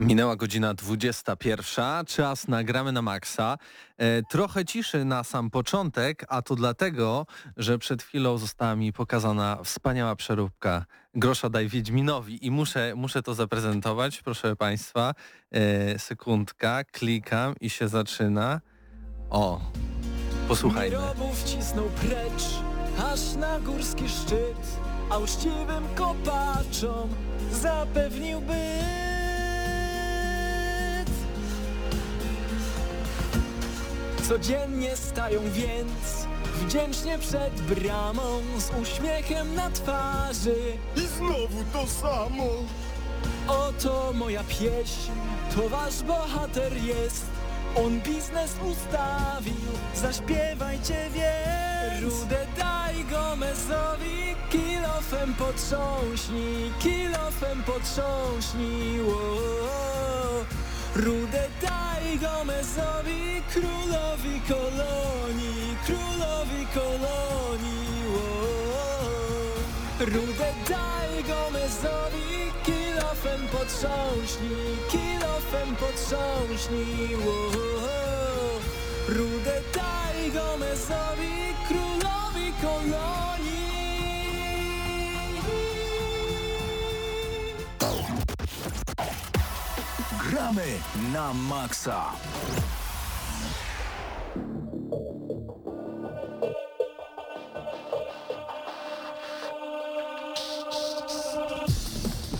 Minęła godzina 21, czas nagramy na maksa. E, trochę ciszy na sam początek, a to dlatego, że przed chwilą została mi pokazana wspaniała przeróbka Grosza daj Wiedźminowi i muszę, muszę to zaprezentować, proszę Państwa. E, sekundka, klikam i się zaczyna. O, posłuchajmy. Mirobów cisnął precz, aż na górski szczyt, a uczciwym kopaczom. Codziennie stają więc wdzięcznie przed bramą z uśmiechem na twarzy. I znowu to samo. Oto moja pieśń, to wasz bohater jest. On biznes ustawił, zaśpiewajcie więc. Rudę daj Gomezowi, kilofem potrząśnij, kilofem potrząśnij. Wo. Rudę daj Gomezowi, królowi kolonii, królowi kolonii. Wo. Rudę daj Gomezowi, kilofem potrząśnij, kilofem potrząśnij. Wo. Rudę daj Gomezowi, królowi kolonii. Gramy na maksa.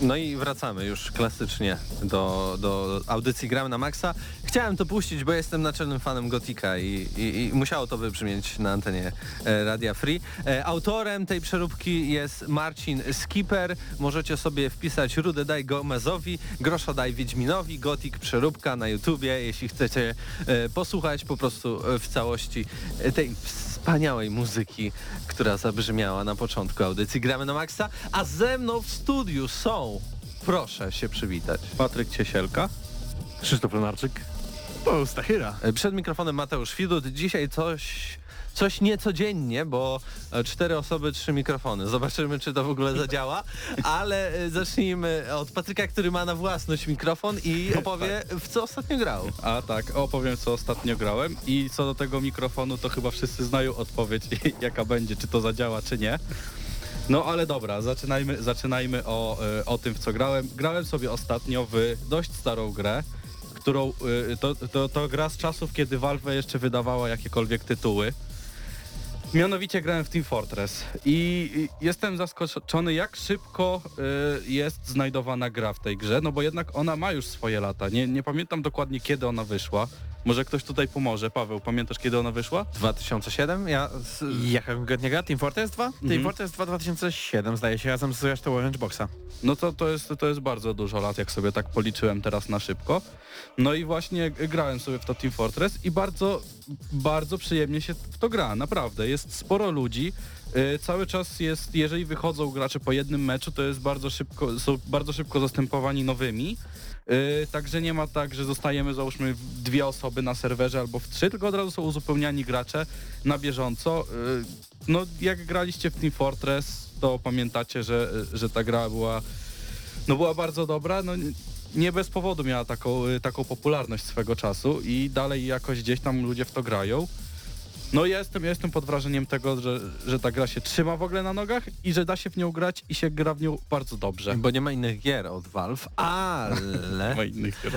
No i wracamy już klasycznie do, do audycji Gramy na Maxa. Chciałem to puścić, bo jestem naczelnym fanem Gotika i, i, i musiało to wybrzmieć na antenie e, Radia Free. E, autorem tej przeróbki jest Marcin Skipper. Możecie sobie wpisać Rudę daj Gomezowi, Grosza daj Wiedźminowi, Gotik przeróbka na YouTubie, jeśli chcecie e, posłuchać po prostu e, w całości e, tej wspaniałej muzyki, która zabrzmiała na początku audycji Gramy na Maxa, a ze mną w studiu są, proszę się przywitać. Patryk Ciesielka. Krzysztof Lenarczyk. To Stachyra. E, Przed mikrofonem Mateusz Widut. Dzisiaj coś, coś niecodziennie, bo e, cztery osoby, trzy mikrofony. Zobaczymy, czy to w ogóle zadziała, ale e, zacznijmy od Patryka, który ma na własność mikrofon i opowie, w co ostatnio grał. A tak, opowiem co ostatnio grałem i co do tego mikrofonu to chyba wszyscy znają odpowiedź jaka będzie, czy to zadziała, czy nie. No ale dobra, zaczynajmy, zaczynajmy o, o tym w co grałem. Grałem sobie ostatnio w dość starą grę, którą e, to, to, to gra z czasów, kiedy Valve jeszcze wydawała jakiekolwiek tytuły. Mianowicie grałem w Team Fortress i i jestem zaskoczony jak szybko y, jest znajdowana gra w tej grze, no bo jednak ona ma już swoje lata. Nie, nie pamiętam dokładnie kiedy ona wyszła. Może ktoś tutaj pomoże. Paweł, pamiętasz kiedy ona wyszła? 2007? Ja... Z... Jaka konkretnie gra? Team Fortress 2? Team Mhm. Fortress 2 2007 zdaje się, razem z resztą Orange Boxa. No to, to, jest, to jest bardzo dużo lat, jak sobie tak policzyłem teraz na szybko. No i właśnie grałem sobie w to Team Fortress i bardzo, bardzo przyjemnie się w to gra, naprawdę. Jest sporo ludzi, cały czas jest, jeżeli wychodzą gracze po jednym meczu, to jest bardzo szybko, są bardzo szybko zastępowani nowymi. Yy, także nie ma tak, że zostajemy załóżmy dwie osoby na serwerze albo w trzy, tylko od razu są uzupełniani gracze na bieżąco. Yy, no jak graliście w Team Fortress, to pamiętacie, że, że ta gra była no była bardzo dobra, no nie- nie bez powodu miała taką, y, taką popularność swego czasu i dalej jakoś gdzieś tam ludzie w to grają. No ja jestem, ja jestem pod wrażeniem tego, że, że ta gra się trzyma w ogóle na nogach i że da się w nią grać i się gra w nią bardzo dobrze. Bo nie ma innych gier od Valve, ale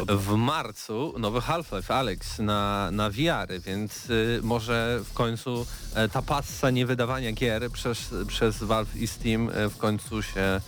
w marcu nowy Half-Life Alex na, na VR-y, więc y, może w końcu e, ta passa niewydawania gier przez, przez Valve i Steam e, w końcu się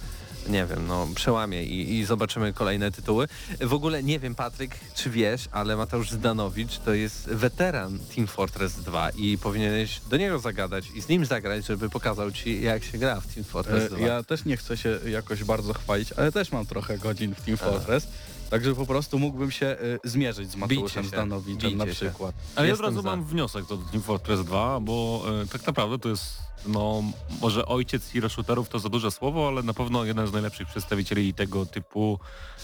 nie wiem, no przełamie i, i zobaczymy kolejne tytuły. W ogóle nie wiem, Patryk, czy wiesz, ale Mateusz Zdanowicz to jest weteran Team Fortress 2 i powinieneś do niego zagadać i z nim zagrać, żeby pokazał ci, jak się gra w Team Fortress 2. E, Ja też nie chcę się jakoś bardzo chwalić, ale też mam trochę godzin w Team Fortress. Także po prostu mógłbym się y, zmierzyć z Mateuszem się, Zdanowiczem na bijcie się. przykład. Ale ja od Jestem razu za. mam wniosek do Team Fortress 2, bo e, tak naprawdę to jest, no może ojciec hero shooterów to za duże słowo, ale na pewno jeden z najlepszych przedstawicieli tego typu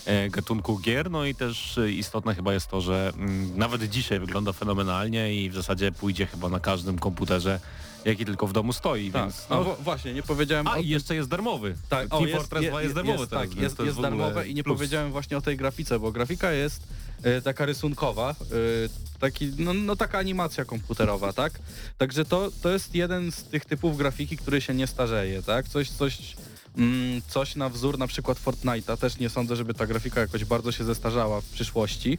e, gatunku gier. No i też e, istotne chyba jest to, że mm, nawet dzisiaj wygląda fenomenalnie i w zasadzie pójdzie chyba na każdym komputerze, jaki tylko w domu stoi, Tak. więc... No, No, właśnie, nie powiedziałem a o i jeszcze jest darmowy. Tak, Team o, Fortress 2 jest, darmowy jest, teraz, tak, jest, jest darmowe i nie plus. powiedziałem właśnie o tej grafice, bo grafika jest e, taka rysunkowa, e, taki, no, no taka animacja komputerowa, tak? Także to, to jest jeden z tych typów grafiki, który się nie starzeje, tak? Coś, coś, mm, coś na wzór na przykład Fortnite'a, też nie sądzę, żeby ta grafika jakoś bardzo się zestarzała w przyszłości.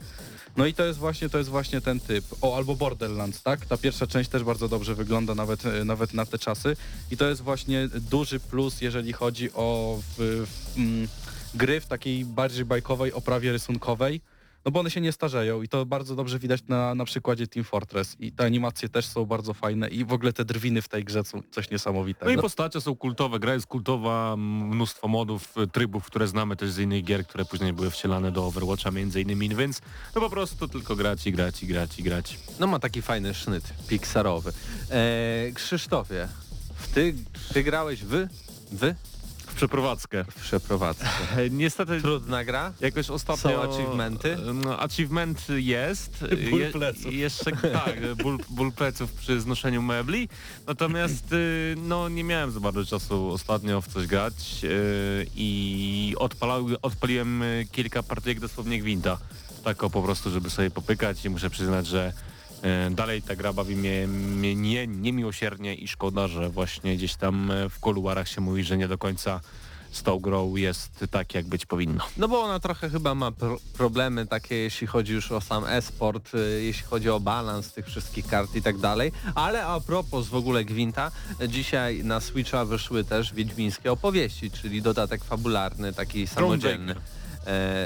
No i to jest właśnie, to jest właśnie ten typ. O, albo Borderlands, tak? Ta pierwsza część też bardzo dobrze wygląda nawet, e, nawet na te czasy. I to jest właśnie duży plus, jeżeli chodzi o w, w, mm, gry w takiej bardziej bajkowej oprawie rysunkowej. No bo one się nie starzeją i to bardzo dobrze widać na, na przykładzie Team Fortress. I te animacje też są bardzo fajne i w ogóle te drwiny w tej grze są coś niesamowitego. No i postacie są kultowe, gra jest kultowa, mnóstwo modów, y, trybów, które znamy też z innych gier, które później były wcielane do Overwatcha między innymi, więc no po prostu tylko grać i grać i grać i grać. No ma taki fajny sznyt pixarowy. E, Krzysztofie, w ty, ty grałeś w? Wy? Przeprowadzkę. W przeprowadzce. E, Niestety Trudna gra? jakoś ostatnio... Są achievementy? No, achievement jest. Ból pleców. Jeszcze tak, ból, ból pleców przy znoszeniu mebli. Natomiast y, no nie miałem za bardzo czasu ostatnio w coś grać y, i odpalał, odpaliłem y, kilka partyjek dosłownie gwinta. Tak po prostu, żeby sobie popykać i muszę przyznać, że dalej ta gra bawi mnie, mnie nie, niemiłosiernie i szkoda, że właśnie gdzieś tam y, w kuluarach się mówi, że nie do końca z tą grą jest tak, jak być powinno. No bo ona trochę chyba ma pro problemy takie, jeśli chodzi już o sam e-sport, y, jeśli chodzi o balans tych wszystkich kart i tak dalej. Ale a propos w ogóle Gwinta, dzisiaj na Switcha wyszły też wiedźmińskie opowieści, czyli dodatek fabularny, taki samodzielny e,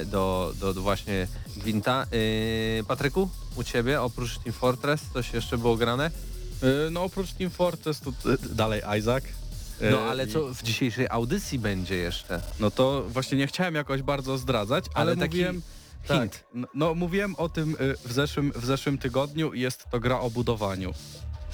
do, do, do właśnie Gwinta. Y, Patryku, u ciebie oprócz Team Fortress coś jeszcze było grane? Y, No oprócz Team Fortress to dalej Isaac. No ale co w dzisiejszej audycji będzie jeszcze? No to właśnie nie chciałem jakoś bardzo zdradzać, ale, Ale mówiłem... hint. Tak, no, no mówiłem o tym w zeszłym, w zeszłym tygodniu i jest to gra o budowaniu.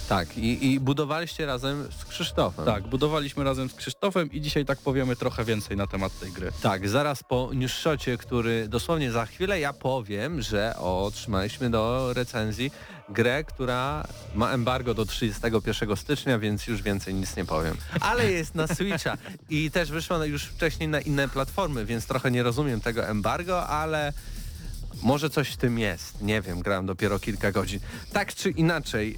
Tak, i, i budowaliście razem z Krzysztofem. Tak, budowaliśmy razem z Krzysztofem i dzisiaj tak powiemy trochę więcej na temat tej gry. Tak, zaraz po newsshocie, który dosłownie za chwilę ja powiem, że otrzymaliśmy do recenzji grę, która ma embargo do 31 stycznia, więc już więcej nic nie powiem. Ale jest na Switcha i też wyszła już wcześniej na inne platformy, więc trochę nie rozumiem tego embargo, ale może coś w tym jest. Nie wiem, grałem dopiero kilka godzin. Tak czy inaczej,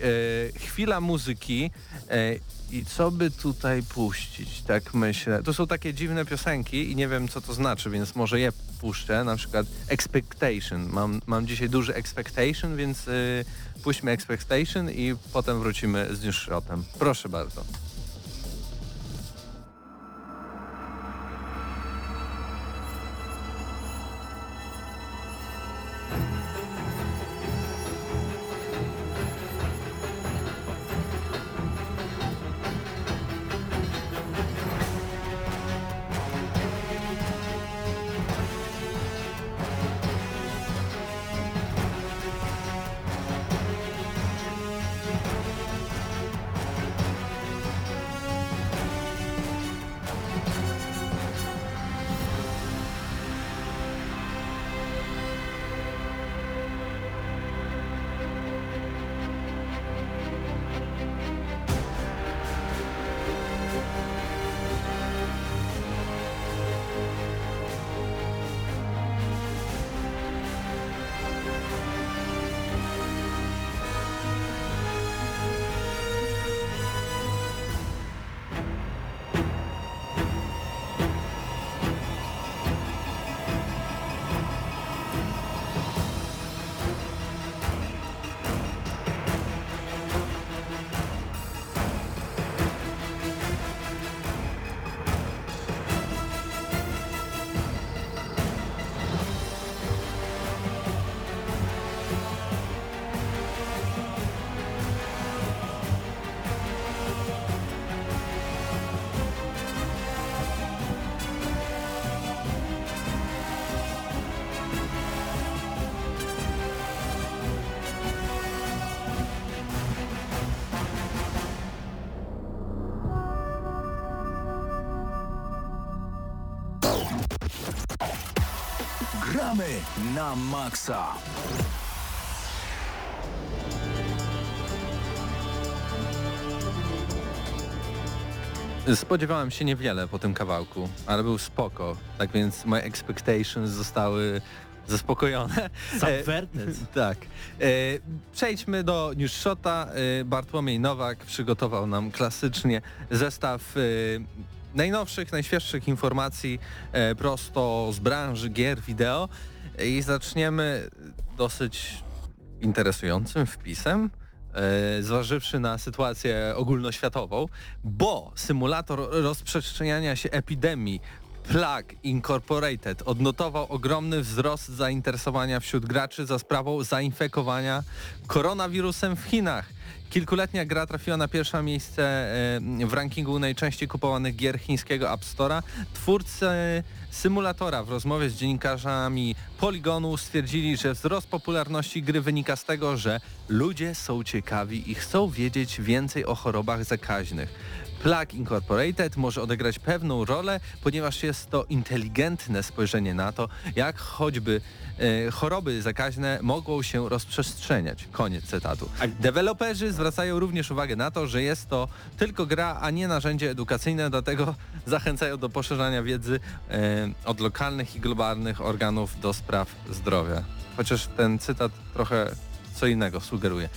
e, chwila muzyki. E, i co by tutaj puścić? Tak myślę. To są takie dziwne piosenki i nie wiem co to znaczy, więc może je puszczę. Na przykład Expectation. Mam, mam dzisiaj duży Expectation, więc y, puśćmy Expectation i potem wrócimy z newsshotem. Proszę bardzo. Na maksa. Spodziewałem się niewiele po tym kawałku, ale był spoko. Tak więc moje expectations zostały zaspokojone. Subverted. tak. E, przejdźmy do News Shota. E, Bartłomiej Nowak przygotował nam klasycznie zestaw e, najnowszych, najświeższych informacji e, prosto z branży gier wideo. I zaczniemy dosyć interesującym wpisem, e, zważywszy na sytuację ogólnoświatową, bo symulator rozprzestrzeniania się epidemii Plague Incorporated odnotował ogromny wzrost zainteresowania wśród graczy za sprawą zainfekowania koronawirusem w Chinach. Kilkuletnia gra trafiła na pierwsze miejsce e, w rankingu najczęściej kupowanych gier chińskiego App Store'a. Twórcy symulatora w rozmowie z dziennikarzami Polygonu stwierdzili, że wzrost popularności gry wynika z tego, że ludzie są ciekawi i chcą wiedzieć więcej o chorobach zakaźnych. Plug Incorporated może odegrać pewną rolę, ponieważ jest to inteligentne spojrzenie na to, jak choćby e, choroby zakaźne mogą się rozprzestrzeniać. Koniec cytatu. Deweloperzy zwracają również uwagę na to, że jest to tylko gra, a nie narzędzie edukacyjne, dlatego zachęcają do poszerzania wiedzy e, od lokalnych i globalnych organów do spraw zdrowia. Chociaż ten cytat trochę co innego sugeruje.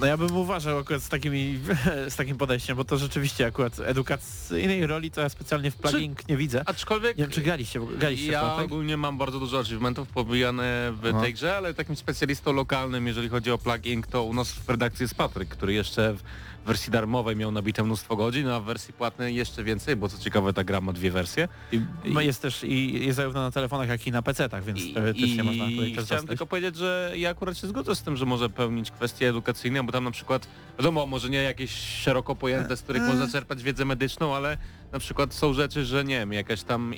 No ja bym uważał akurat z, takimi, z takim podejściem, bo to rzeczywiście akurat edukacyjnej roli to ja specjalnie w plugin nie widzę. Aczkolwiek Nie wiem, czy graliście, graliście w ja tak? ogólnie mam bardzo dużo achievementów pobijane w No. tej grze, ale takim specjalistą lokalnym, jeżeli chodzi o plugin, to u nas w redakcji jest Patryk, który jeszcze w wersji darmowej miał nabite mnóstwo godzin, a w wersji płatnej jeszcze więcej, bo co ciekawe ta gra ma dwie wersje. I, no jest też i jest zarówno na telefonach, jak i na PC-tach, więc I, też się można tutaj i chciałem dostać. tylko powiedzieć, że ja akurat się zgodzę z tym, że może pełnić kwestie edukacyjne, bo tam na przykład, wiadomo, może nie jakieś szeroko pojęte, z których można czerpać wiedzę medyczną, ale na przykład są rzeczy, że nie wiem, jakaś tam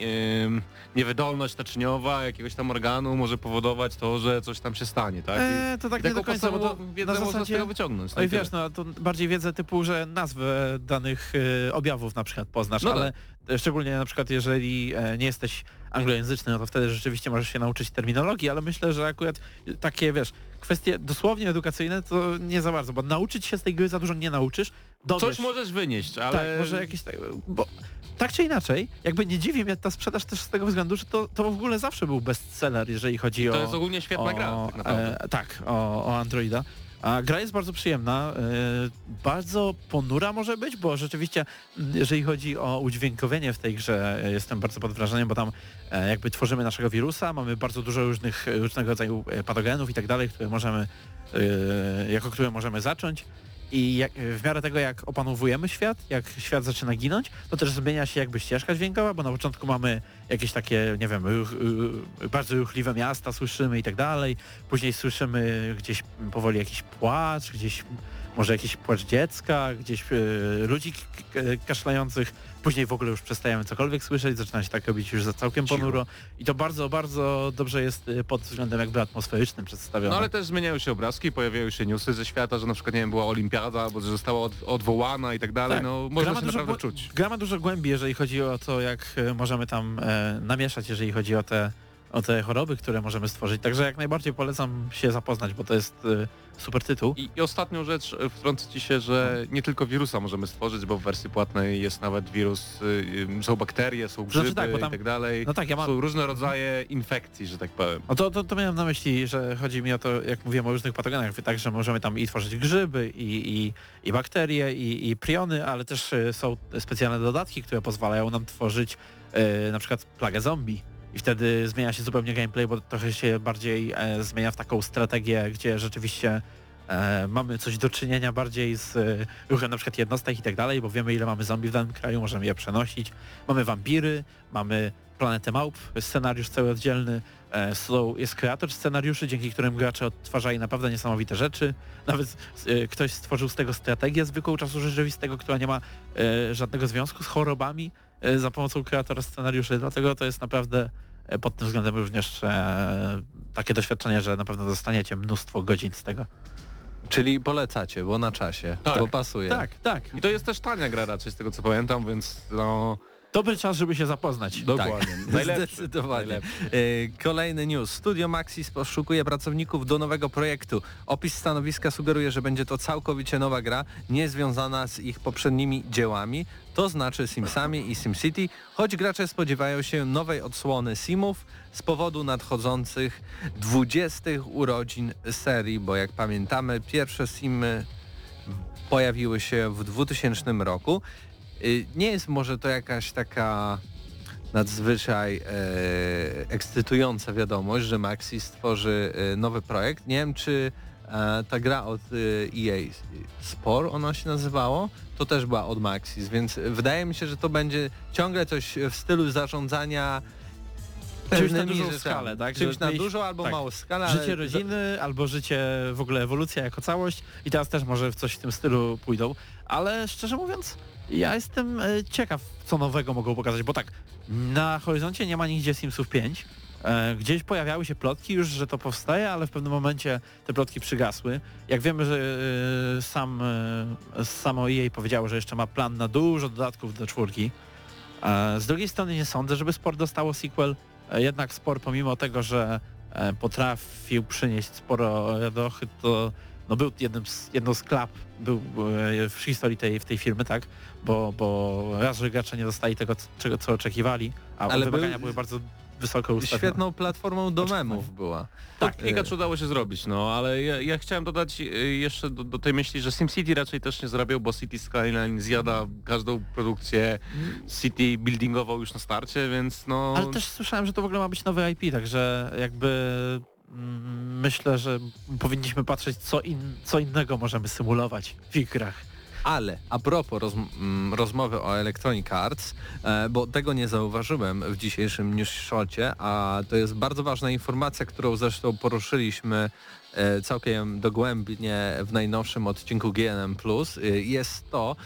ym, niewydolność naczyniowa jakiegoś tam organu może powodować to, że coś tam się stanie, tak? I, Eee, to tak i nie do końca, bo to wiedzę na można z zasadzie... tego wyciągnąć. Oj tak wiesz, no to bardziej wiedzę typu, że nazwę danych e, objawów na przykład poznasz, No tak. ale e, szczególnie na przykład jeżeli e, nie jesteś anglojęzyczny, no to wtedy rzeczywiście możesz się nauczyć terminologii, ale myślę, że akurat takie, wiesz, kwestie dosłownie edukacyjne to nie za bardzo, bo nauczyć się z tej gry za dużo nie nauczysz, Coś możesz wynieść, ale... tak, może jakieś tak, bo tak czy inaczej, jakby nie dziwi mnie ta sprzedaż też z tego względu, że to, to w ogóle zawsze był bestseller, jeżeli chodzi o... To jest ogólnie świetna o, gra, tak e, tak, o, o Androida. A gra jest bardzo przyjemna, e, bardzo ponura może być, bo rzeczywiście m, jeżeli chodzi o udźwiękowienie w tej grze e, jestem bardzo pod wrażeniem, bo tam e, jakby tworzymy naszego wirusa, mamy bardzo dużo różnych, różnego rodzaju patogenów i tak dalej, które możemy, jako które możemy zacząć. I jak, w miarę tego, jak opanowujemy świat, jak świat zaczyna ginąć, to też zmienia się jakby ścieżka dźwiękowa, bo na początku mamy jakieś takie, nie wiem, ruch, y, bardzo ruchliwe miasta słyszymy i tak dalej. Później słyszymy gdzieś powoli jakiś płacz, gdzieś może jakiś płacz dziecka, gdzieś y, ludzi k- kaszlających. Później w ogóle już przestajemy cokolwiek słyszeć, zaczyna się tak robić już za całkiem Cicho. ponuro. I to bardzo, bardzo dobrze jest y, pod względem jakby atmosferycznym przedstawione. No ale też zmieniają się obrazki, pojawiają się newsy ze świata, że na przykład nie wiem, była olimpiada, albo że została od, odwołana i tak dalej, Tak. no Gra można ma się dużo naprawdę czuć. Gra ma dużo głębi, jeżeli chodzi o to, jak e, możemy tam e, namieszać, jeżeli chodzi o te, o te choroby, które możemy stworzyć. Także jak najbardziej polecam się zapoznać, bo to jest e, super tytuł. I, I ostatnią rzecz, e, wtrącę ci się, że nie tylko wirusa możemy stworzyć, bo w wersji płatnej jest nawet wirus, y, y, są bakterie, są grzyby Znaczy tak, tam- i tak dalej. No tak, ja mam... Są różne rodzaje infekcji, że tak powiem. No to, to, to miałem na myśli, że chodzi mi o to, jak mówiłem o różnych patogenach, tak, że możemy tam i tworzyć grzyby, i, i, i bakterie, i, i priony, ale też e, są specjalne dodatki, które pozwalają nam tworzyć e, na przykład plagę zombie. I wtedy zmienia się zupełnie gameplay, bo trochę się bardziej e, zmienia w taką strategię, gdzie rzeczywiście e, mamy coś do czynienia bardziej z e, ruchem na przykład jednostek i tak dalej, bo wiemy ile mamy zombie w danym kraju, możemy je przenosić. Mamy wampiry, mamy planetę małp, scenariusz cały oddzielny, e, są, jest kreator scenariuszy, dzięki którym gracze odtwarzali naprawdę niesamowite rzeczy. Nawet e, ktoś stworzył z tego strategię zwykłą czasu rzeczywistego, która nie ma e, żadnego związku z chorobami za pomocą kreatora scenariuszy, dlatego to jest naprawdę e, pod tym względem również e, takie doświadczenie, że na pewno dostaniecie mnóstwo godzin z tego. Czyli polecacie, bo na czasie. Tak. To pasuje. Tak, tak. I to jest też tania gra raczej z tego co pamiętam, więc no Dobry czas, żeby się zapoznać. Dokładnie. Najlepszy. Zdecydowanie. E, Kolejny news. Studio Maxis poszukuje pracowników do nowego projektu. Opis stanowiska sugeruje, że będzie to całkowicie nowa gra, niezwiązana z ich poprzednimi dziełami, to znaczy Simsami i SimCity, choć gracze spodziewają się nowej odsłony Simów z powodu nadchodzących 20 urodzin serii, bo jak pamiętamy, pierwsze Simy pojawiły się w 2000 roku. Y, Nie jest może to jakaś taka nadzwyczaj e, ekscytująca wiadomość, że Maxi stworzy e, nowy projekt. Nie wiem, czy e, ta gra od e, EA Spore ono się nazywało, to też była od Maxis, więc wydaje mi się, że to będzie ciągle coś w stylu zarządzania Czymś na dużą rzeczami. skalę, tak? Czymś na dużą albo tak. małą skalę. ale Życie rodziny albo życie w ogóle ewolucja jako całość i teraz też może w coś w tym stylu pójdą, ale szczerze mówiąc ja jestem e, ciekaw co nowego mogą pokazać, bo tak na horyzoncie nie ma nigdzie Simsów 5, e, gdzieś pojawiały się plotki już, że to powstaje, ale w pewnym momencie te plotki przygasły. Jak wiemy, że e, sam, samo EA powiedziało, że jeszcze ma plan na dużo dodatków do czwórki, Z drugiej strony nie sądzę, żeby Sport dostało sequel. Jednak Sport pomimo tego, że potrafił przynieść sporo radochy, to no był jednym z, jedną z klap był e, w historii tej, w tej firmy, tak? Bo, bo raz, że gracze nie dostali tego, czego, co oczekiwali, a Ale wymagania był były bardzo wysoko ustawione. świetną platformą do memów była. Tak, E, kilka udało się zrobić, no, ale ja, ja chciałem dodać e, jeszcze do, do tej myśli, że SimCity raczej też nie zarabiał, bo City Skyline zjada każdą produkcję City buildingową już na starcie, więc no... Ale też słyszałem, że to w ogóle ma być nowy IP, także jakby myślę, że powinniśmy patrzeć, co, in, co innego możemy symulować w ich grach. Ale a propos roz, mm, rozmowy o Electronic Arts, e, bo tego nie zauważyłem w dzisiejszym newsshocie, a to jest bardzo ważna informacja, którą zresztą poruszyliśmy e, całkiem dogłębnie w najnowszym odcinku GNM+, e, jest to,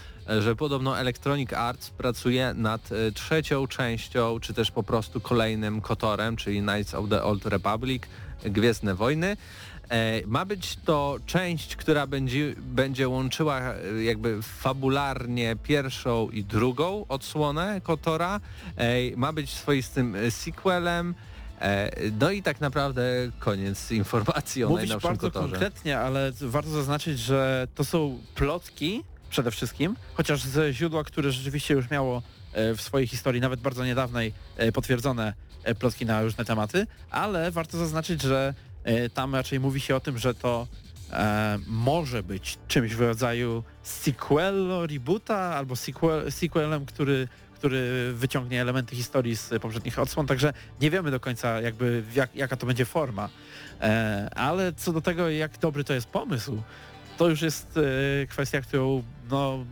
że podobno Electronic Arts pracuje nad e, trzecią częścią, czy też po prostu kolejnym kotorem, czyli Knights of the Old Republic, Gwiezdne Wojny. E, Ma być to część, która będzie, będzie łączyła e, jakby fabularnie pierwszą i drugą odsłonę Kotora. E, Ma być swoistym e, sequelem. E, No i tak naprawdę koniec informacji o Mówisz najnowszym bardzo Kotorze. konkretnie, ale warto zaznaczyć, że to są plotki przede wszystkim, chociaż ze źródła, które rzeczywiście już miało e, w swojej historii, nawet bardzo niedawnej, e, potwierdzone e, plotki na różne tematy, ale warto zaznaczyć, że tam raczej mówi się o tym, że to e, może być czymś w rodzaju sequelu, reboota albo sequel, sequelem, który który wyciągnie elementy historii z poprzednich odsłon, także nie wiemy do końca jakby jak, jaka to będzie forma. E, ale co do tego, jak dobry to jest pomysł, to już jest e, kwestia, którą no,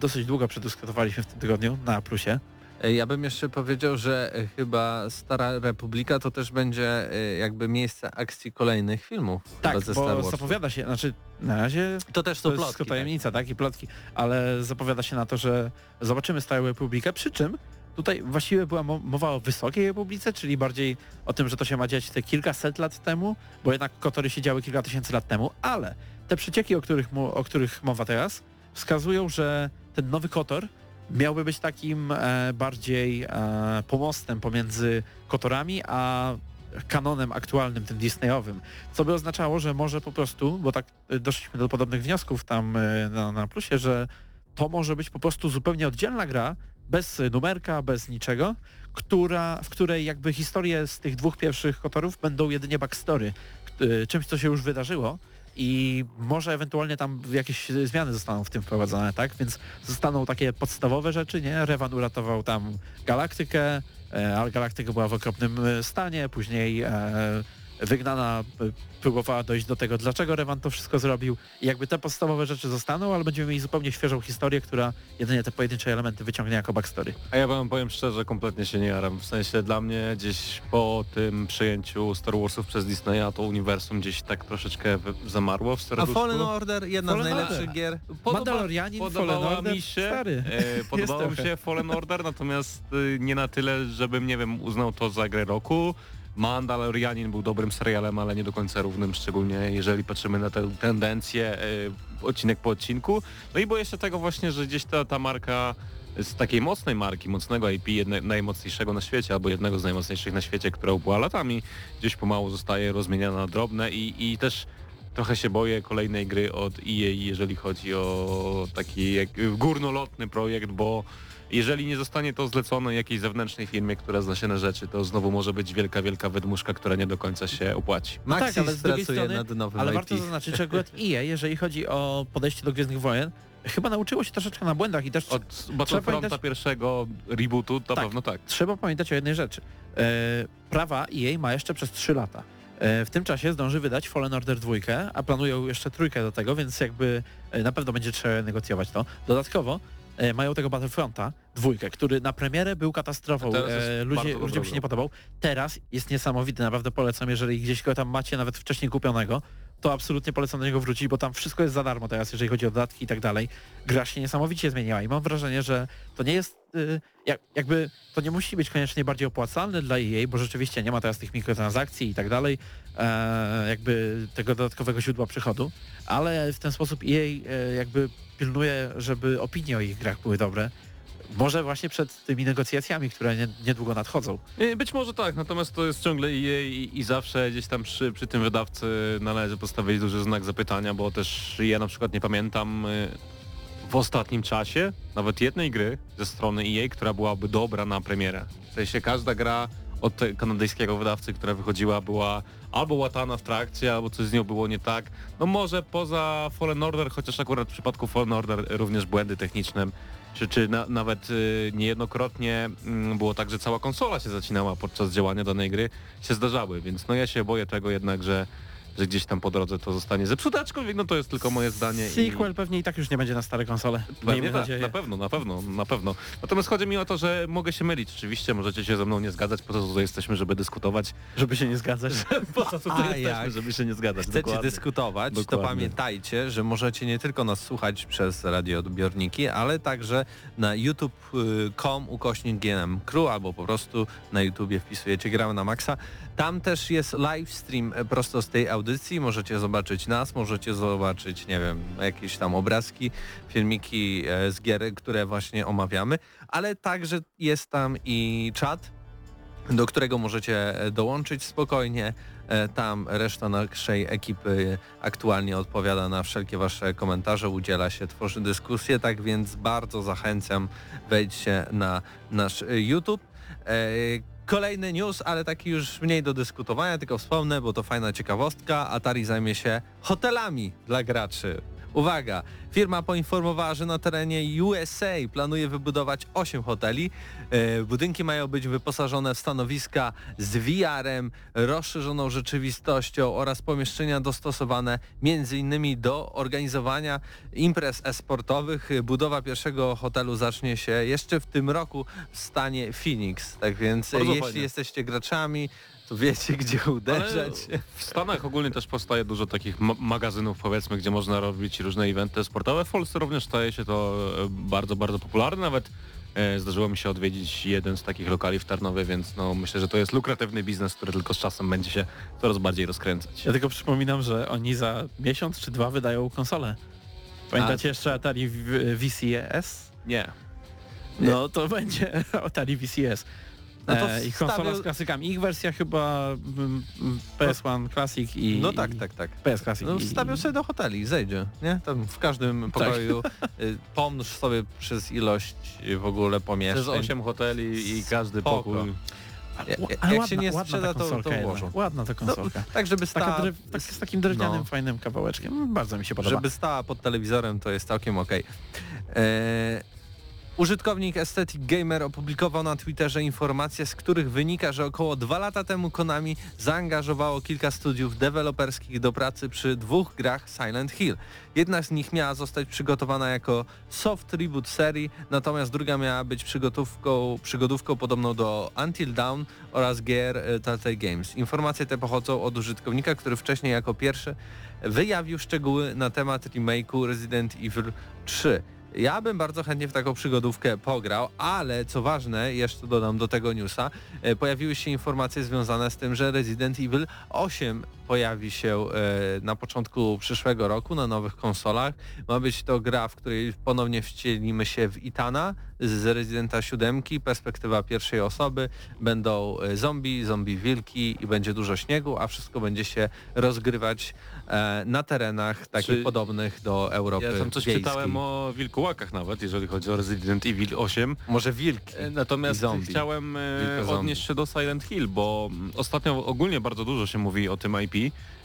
dosyć długo przedyskutowaliśmy w tym tygodniu na plusie. Ja bym jeszcze powiedział, że e, chyba Stara Republika to też będzie e, jakby miejsce akcji kolejnych filmów. Tak, ze bo zapowiada się, znaczy na razie To też to są jest plotki. tylko tajemnica, tak? i plotki, ale zapowiada się na to, że zobaczymy Starą Republikę, przy czym tutaj właściwie była mo- mowa o Wysokiej Republice, czyli bardziej o tym, że to się ma dziać te kilkaset lat temu, bo jednak Kotory się działy kilka tysięcy lat temu, ale te przecieki, o których, o których mowa teraz, wskazują, że ten nowy Kotor miałby być takim e, bardziej e, pomostem pomiędzy Kotorami, a kanonem aktualnym, tym Disneyowym, co by oznaczało, że może po prostu, bo tak y, doszliśmy do podobnych wniosków tam na, na plusie, że to może być po prostu zupełnie oddzielna gra, bez numerka, bez niczego, która, w której jakby historie z tych dwóch pierwszych kotorów będą jedynie backstory, czymś, co się już wydarzyło i może ewentualnie tam jakieś zmiany zostaną w tym wprowadzone, tak? Więc zostaną takie podstawowe rzeczy, nie? Revan uratował tam galaktykę, e, ale galaktyka była w okropnym e, stanie, później e, wygnana e, próbowała dojść do tego, dlaczego Revan to wszystko zrobił i jakby te podstawowe rzeczy zostaną, ale będziemy mieli zupełnie świeżą historię, która jedynie te pojedyncze elementy wyciągnie jako backstory. A ja wam powiem szczerze, kompletnie się nie jaram. W sensie dla mnie gdzieś po tym przyjęciu Star Warsów przez Disneya to uniwersum gdzieś tak troszeczkę zamarło w A serduszku. Fallen Order, jedna Fallen z najlepszych Order. gier. Mandalorianin, podobała Fallen Order, mi się, stary. e, podobało mi się Fallen Order, natomiast y, nie na tyle, żebym, nie wiem, uznał to za grę roku. Mandalorianin był dobrym serialem, ale nie do końca równym, szczególnie jeżeli patrzymy na tę tendencję e, odcinek po odcinku. No i boję się tego właśnie, że gdzieś ta, ta marka z takiej mocnej marki, mocnego IP, jedne, najmocniejszego na świecie, albo jednego z najmocniejszych na świecie, która upływa latami, gdzieś pomału zostaje rozmieniana na drobne i, i też trochę się boję kolejnej gry od EA, jeżeli chodzi o taki górnolotny projekt, bo jeżeli nie zostanie to zlecone jakiejś zewnętrznej firmie, która zna się na rzeczy, to znowu może być wielka, wielka wydmuszka, która nie do końca się opłaci. Maxis tak, ale z drugiej pracuje strony- nad nowym Ale IP. warto zaznaczyć, że akurat EA, jeżeli chodzi o podejście do Gwiezdnych Wojen, chyba nauczyło się troszeczkę na błędach i też Od Battlefronta pierwszego rebootu to Tak. pewno tak. trzeba pamiętać o jednej rzeczy. E, prawa EA ma jeszcze przez 3 lata. E, w tym czasie zdąży wydać Fallen Order 2, a planują jeszcze trójkę do tego, więc jakby e, na pewno będzie trzeba negocjować to. Dodatkowo mają tego Battlefronta dwójkę, który na premierę był katastrofą. E, ludzie, ludziom się nie podobał. Teraz jest niesamowity, naprawdę polecam, jeżeli gdzieś go tam macie nawet wcześniej kupionego, to absolutnie polecam do niego wrócić, bo tam wszystko jest za darmo teraz, jeżeli chodzi o dodatki i tak dalej. Gra się niesamowicie zmieniła i mam wrażenie, że to nie jest, y, jak, jakby, to nie musi być koniecznie bardziej opłacalne dla EA, bo rzeczywiście nie ma teraz tych mikrotransakcji i tak dalej, e, jakby tego dodatkowego źródła przychodu, ale w ten sposób EA e, jakby pilnuje, żeby opinie o ich grach były dobre. Może właśnie przed tymi negocjacjami, które nie, niedługo nadchodzą. Y, Być może tak, natomiast to jest ciągle EA i, i zawsze gdzieś tam przy, przy tym wydawcy należy postawić duży znak zapytania, bo też ja na przykład nie pamiętam y, w ostatnim czasie nawet jednej gry ze strony EA, która byłaby dobra na premierę. W sensie każda gra od kanadyjskiego wydawcy, która wychodziła była albo łatana w trakcie, albo coś z nią było nie tak. No może poza Fallen Order, chociaż akurat w przypadku Fallen Order również błędy techniczne czy, czy na, nawet y, niejednokrotnie mm, było tak, że cała konsola się zacinała podczas działania danej gry, się zdarzały, więc no ja się boję tego jednak, że, że gdzieś tam po drodze to zostanie zepsute, aczkolwiek no to jest tylko moje zdanie. i- Sequel pewnie i tak już nie będzie na stare konsole. Pewnie tak, na pewno, na pewno, na pewno. Natomiast chodzi mi o to, że mogę się mylić. Oczywiście możecie się ze mną nie zgadzać, po to tutaj jesteśmy, żeby dyskutować. Żeby się nie zgadzać. Po to tutaj A jesteśmy, jak żeby się nie zgadzać. chcecie dokładnie. dyskutować, to Dokładnie. pamiętajcie, że możecie nie tylko nas słuchać przez radioodbiorniki, ale także na youtube.com ukośnik GNM Crew albo po prostu na YouTubie wpisujecie gramy na maksa. Tam też jest live stream e, prosto z tej audycji. Możecie zobaczyć nas, możecie zobaczyć, nie wiem, jakieś tam obrazki, filmiki e, z gier, które właśnie omawiamy, ale także jest tam i czat, do którego możecie e, dołączyć spokojnie. Tam reszta naszej ekipy aktualnie odpowiada na wszelkie wasze komentarze, udziela się, tworzy dyskusje, tak więc bardzo zachęcam, wejdźcie na nasz YouTube. Kolejny news, ale taki już mniej do dyskutowania, tylko wspomnę, bo to fajna ciekawostka. Atari zajmie się hotelami dla graczy. Uwaga, firma poinformowała, że na terenie USA planuje wybudować 8 hoteli. E, Budynki mają być wyposażone w stanowiska z VR-em, rozszerzoną rzeczywistością oraz pomieszczenia dostosowane m.in. do organizowania imprez e-sportowych. Budowa pierwszego hotelu zacznie się jeszcze w tym roku w stanie Phoenix. Tak więc Bardzo jeśli fajnie. jesteście graczami, wiecie gdzie uderzać. Ale w Stanach ogólnie też powstaje dużo takich ma- magazynów powiedzmy, gdzie można robić różne eventy sportowe. W Polsce również staje się to e, bardzo, bardzo popularne. Nawet e, zdarzyło mi się odwiedzić jeden z takich lokali w Tarnowie, więc no myślę, że to jest lukratywny biznes, który tylko z czasem będzie się coraz bardziej rozkręcać. Ja tylko przypominam, że oni za miesiąc czy dwa wydają konsolę. Pamiętacie jeszcze Atari VCS? Nie. No to będzie Atari VCS. No to e, ich konsola wstawię- z klasykami. Ich wersja chyba mm, mm, PS1 Classic i... No tak, i tak, tak. PS Classic. No, i- wstawią sobie do hoteli, zejdzie, nie? Tam w każdym pokoju y, pomnóż sobie przez ilość w ogóle pomieszczeń. Przez 8 hoteli i każdy Spoko. pokój. Ale, Ja- jak ładna, się nie sprzeda, ta to- to włożą. Ładna ta No, konsolka. tak, żeby Taka stała, drew, tak, z takim drewnianym, no. fajnym kawałeczkiem. Bardzo mi się podoba. żeby stała pod telewizorem, to jest całkiem okej. E, Użytkownik Aesthetic Gamer opublikował na Twitterze informacje, z których wynika, że około dwa lata temu Konami zaangażowało kilka studiów deweloperskich do pracy przy dwóch grach Silent Hill. Jedna z nich miała zostać przygotowana jako soft reboot serii, natomiast druga miała być przygotówką, przygodówką podobną do Until Dawn oraz gier e, Telltale Games. Informacje te pochodzą od użytkownika, który wcześniej jako pierwszy wyjawił szczegóły na temat remake'u Resident Evil 3. Ja bym bardzo chętnie w taką przygodówkę pograł, ale co ważne, jeszcze dodam do tego newsa, e, pojawiły się informacje związane z tym, że Resident Evil 8 pojawi się e, na początku przyszłego roku na nowych konsolach. Ma być to gra, w której ponownie wcielimy się w Itana z Residenta 7, perspektywa pierwszej osoby. Będą e, zombie, zombie wilki i będzie dużo śniegu, a wszystko będzie się rozgrywać e, na terenach takich Czy- podobnych do Europy Ja tam coś wiejskiej. czytałem o wilkołakach nawet, jeżeli chodzi o Resident Evil 8. Może wilki. Natomiast chciałem odnieść się do Silent Hill, bo ostatnio ogólnie bardzo dużo się mówi o tym IP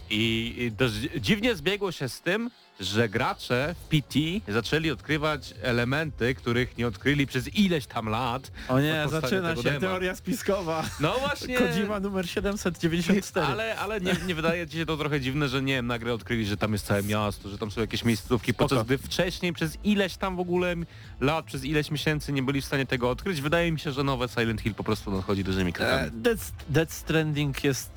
i, też dziwnie zbiegło się z tym, że gracze w PT zaczęli odkrywać elementy, których nie odkryli przez ileś tam lat. O nie, zaczyna się dema. teoria spiskowa. No właśnie. Kojima numer 794. Ale, ale nie, nie wydaje ci się to trochę dziwne, że nie wiem, nagle odkryli, że tam jest całe miasto, że tam są jakieś miejscówki, podczas gdy wcześniej przez ileś tam w ogóle lat, przez ileś miesięcy nie byli w stanie tego odkryć. Wydaje mi się, że nowe Silent Hill po prostu nadchodzi dużymi krokami. E, Death, Death Stranding jest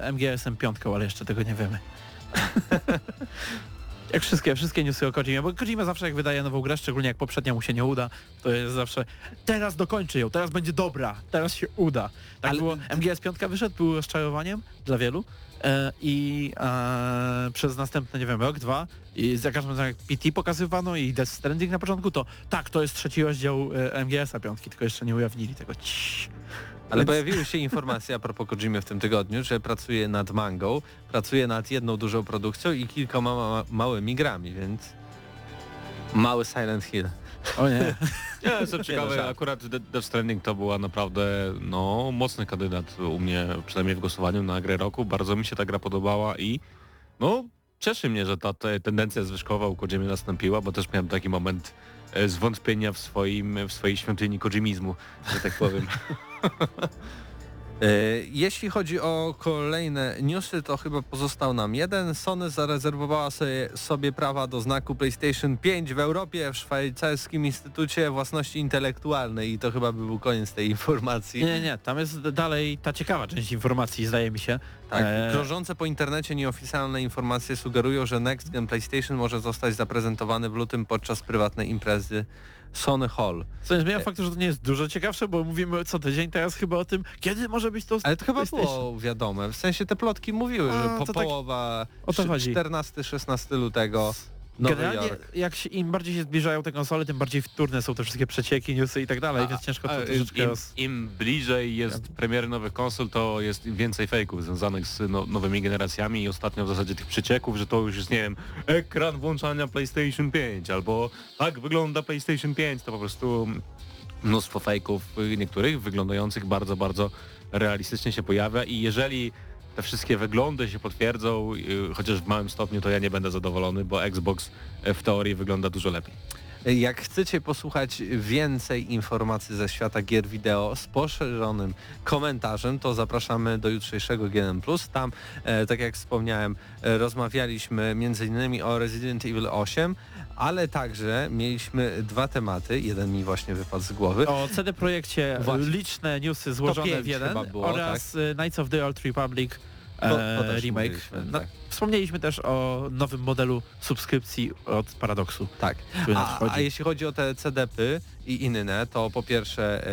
e, MGS-em piątką, ale jeszcze tego nie wiemy. jak wszystkie, wszystkie newsy o Kojimie, bo Kojima zawsze jak wydaje nową grę, szczególnie jak poprzednia mu się nie uda, to jest zawsze teraz dokończy ją, teraz będzie dobra, teraz się uda. Tak Ale- było, MGS piątka wyszedł, był rozczarowaniem dla wielu e, i e, przez następne, nie wiem, rok, dwa i za każdym razem jak PT pokazywano i Death Stranding na początku, to tak, to jest trzeci rozdział e, MGS-a piątki, tylko jeszcze nie ujawnili tego. Ciii. Ale Więc- pojawiły się informacje a propos Kojimy w tym tygodniu, że pracuje nad mangą, pracuje nad jedną dużą produkcją i kilkoma ma małymi grami, więc mały Silent Hill. O nie. Nie, co ciekawe, akurat De- Death Stranding to była naprawdę no, mocny kandydat u mnie, przynajmniej w głosowaniu na grę roku. Bardzo mi się ta gra podobała i no cieszy mnie, że ta te, tendencja zwyżkowa u Kojimy nastąpiła, bo też miałem taki moment e, zwątpienia w, swoim, w swojej świątyni Kojimizmu, że tak powiem. E, Jeśli chodzi o kolejne newsy, to chyba pozostał nam jeden. Sony zarezerwowała sobie, sobie prawa do znaku PlayStation 5 w Europie w szwajcarskim Instytucie Własności Intelektualnej i to chyba by był koniec tej informacji. Nie, nie, nie, tam jest dalej ta ciekawa część informacji, zdaje mi się. Tak, E, krążące po internecie nieoficjalne informacje sugerują, że Next Gen PlayStation może zostać zaprezentowany w lutym podczas prywatnej imprezy Sony Hall. Co nie zmienia faktu, że to nie jest dużo ciekawsze, bo mówimy co tydzień teraz chyba o tym, kiedy może być to Ale to chyba było wiadome, w sensie te plotki mówiły, A, że po tak- połowa chodzi. 14-16 lutego Nowy Generalnie Jork. jak się, im bardziej się zbliżają te konsole, tym bardziej wtórne są te wszystkie przecieki, newsy i tak dalej, więc ciężko to A, troszeczkę im, roz... Im bliżej jest premiery nowych konsol, to jest więcej fejków związanych z no, nowymi generacjami i ostatnio w zasadzie tych przecieków, że to już jest, nie wiem, ekran włączania PlayStation 5 albo tak wygląda PlayStation 5, to po prostu mnóstwo fejków, y, niektórych wyglądających bardzo, bardzo realistycznie się pojawia i jeżeli te wszystkie wyglądy się potwierdzą, y, chociaż w małym stopniu, to ja nie będę zadowolony, bo Xbox y, w teorii wygląda dużo lepiej. Jak chcecie posłuchać więcej informacji ze świata gier wideo z poszerzonym komentarzem, to zapraszamy do jutrzejszego GNM+. Tam, e, tak jak wspomniałem, e, rozmawialiśmy m.in. o Resident Evil 8, ale także mieliśmy dwa tematy. Jeden mi właśnie wypadł z głowy. O CD Projekcie Właśnie. liczne newsy złożone w jeden było, oraz y, Knights of the Old Republic To- to e, remake. No, tak. Wspomnieliśmy też o nowym modelu subskrypcji od Paradoxu. Tak. A, a jeśli chodzi o te CDP i inne, to po pierwsze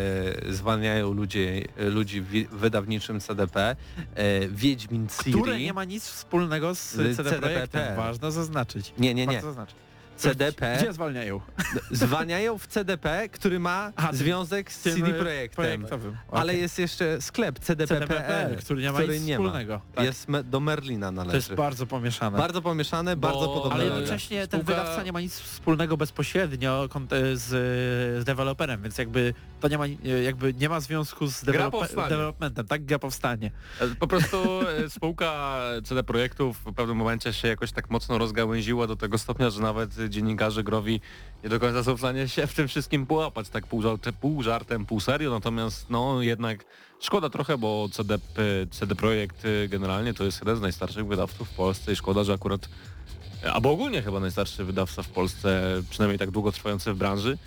e, zwalniają ludzie, e, ludzi w wydawniczym CDP, e, Wiedźmin Ciri. Które nie ma nic wspólnego z Z CD CDP. Projektem. Ważne zaznaczyć. Nie, nie, nie. Warto zaznaczyć. CDP Gdzie zwalniają? zwalniają w CDP, który ma Aha, związek z CD e, Projektem. Projektowym. Ale jest jeszcze sklep CDP.pl, który nie ma nic nie wspólnego. Tak. Jest do Merlina To należy. jest bardzo pomieszane. bardzo pomieszane, bardzo podobne. ale jednocześnie ten Spółka- wydawca nie ma nic wspólnego bezpośrednio kont- z, z deweloperem, więc jakby to nie ma, jakby nie ma związku z developmentem, tak gra powstanie. E, Po prostu e, spółka CD Projektów w pewnym momencie się jakoś tak mocno rozgałęziła do tego stopnia, że nawet dziennikarze growi nie do końca są w stanie się w tym wszystkim połapać, tak pół, żart, pół żartem, pół serio, natomiast no jednak szkoda trochę, bo CD, CD Projekt e, generalnie to jest jeden z najstarszych wydawców w Polsce i szkoda, że akurat albo ogólnie chyba najstarszy wydawca w Polsce, przynajmniej tak długo trwający w branży.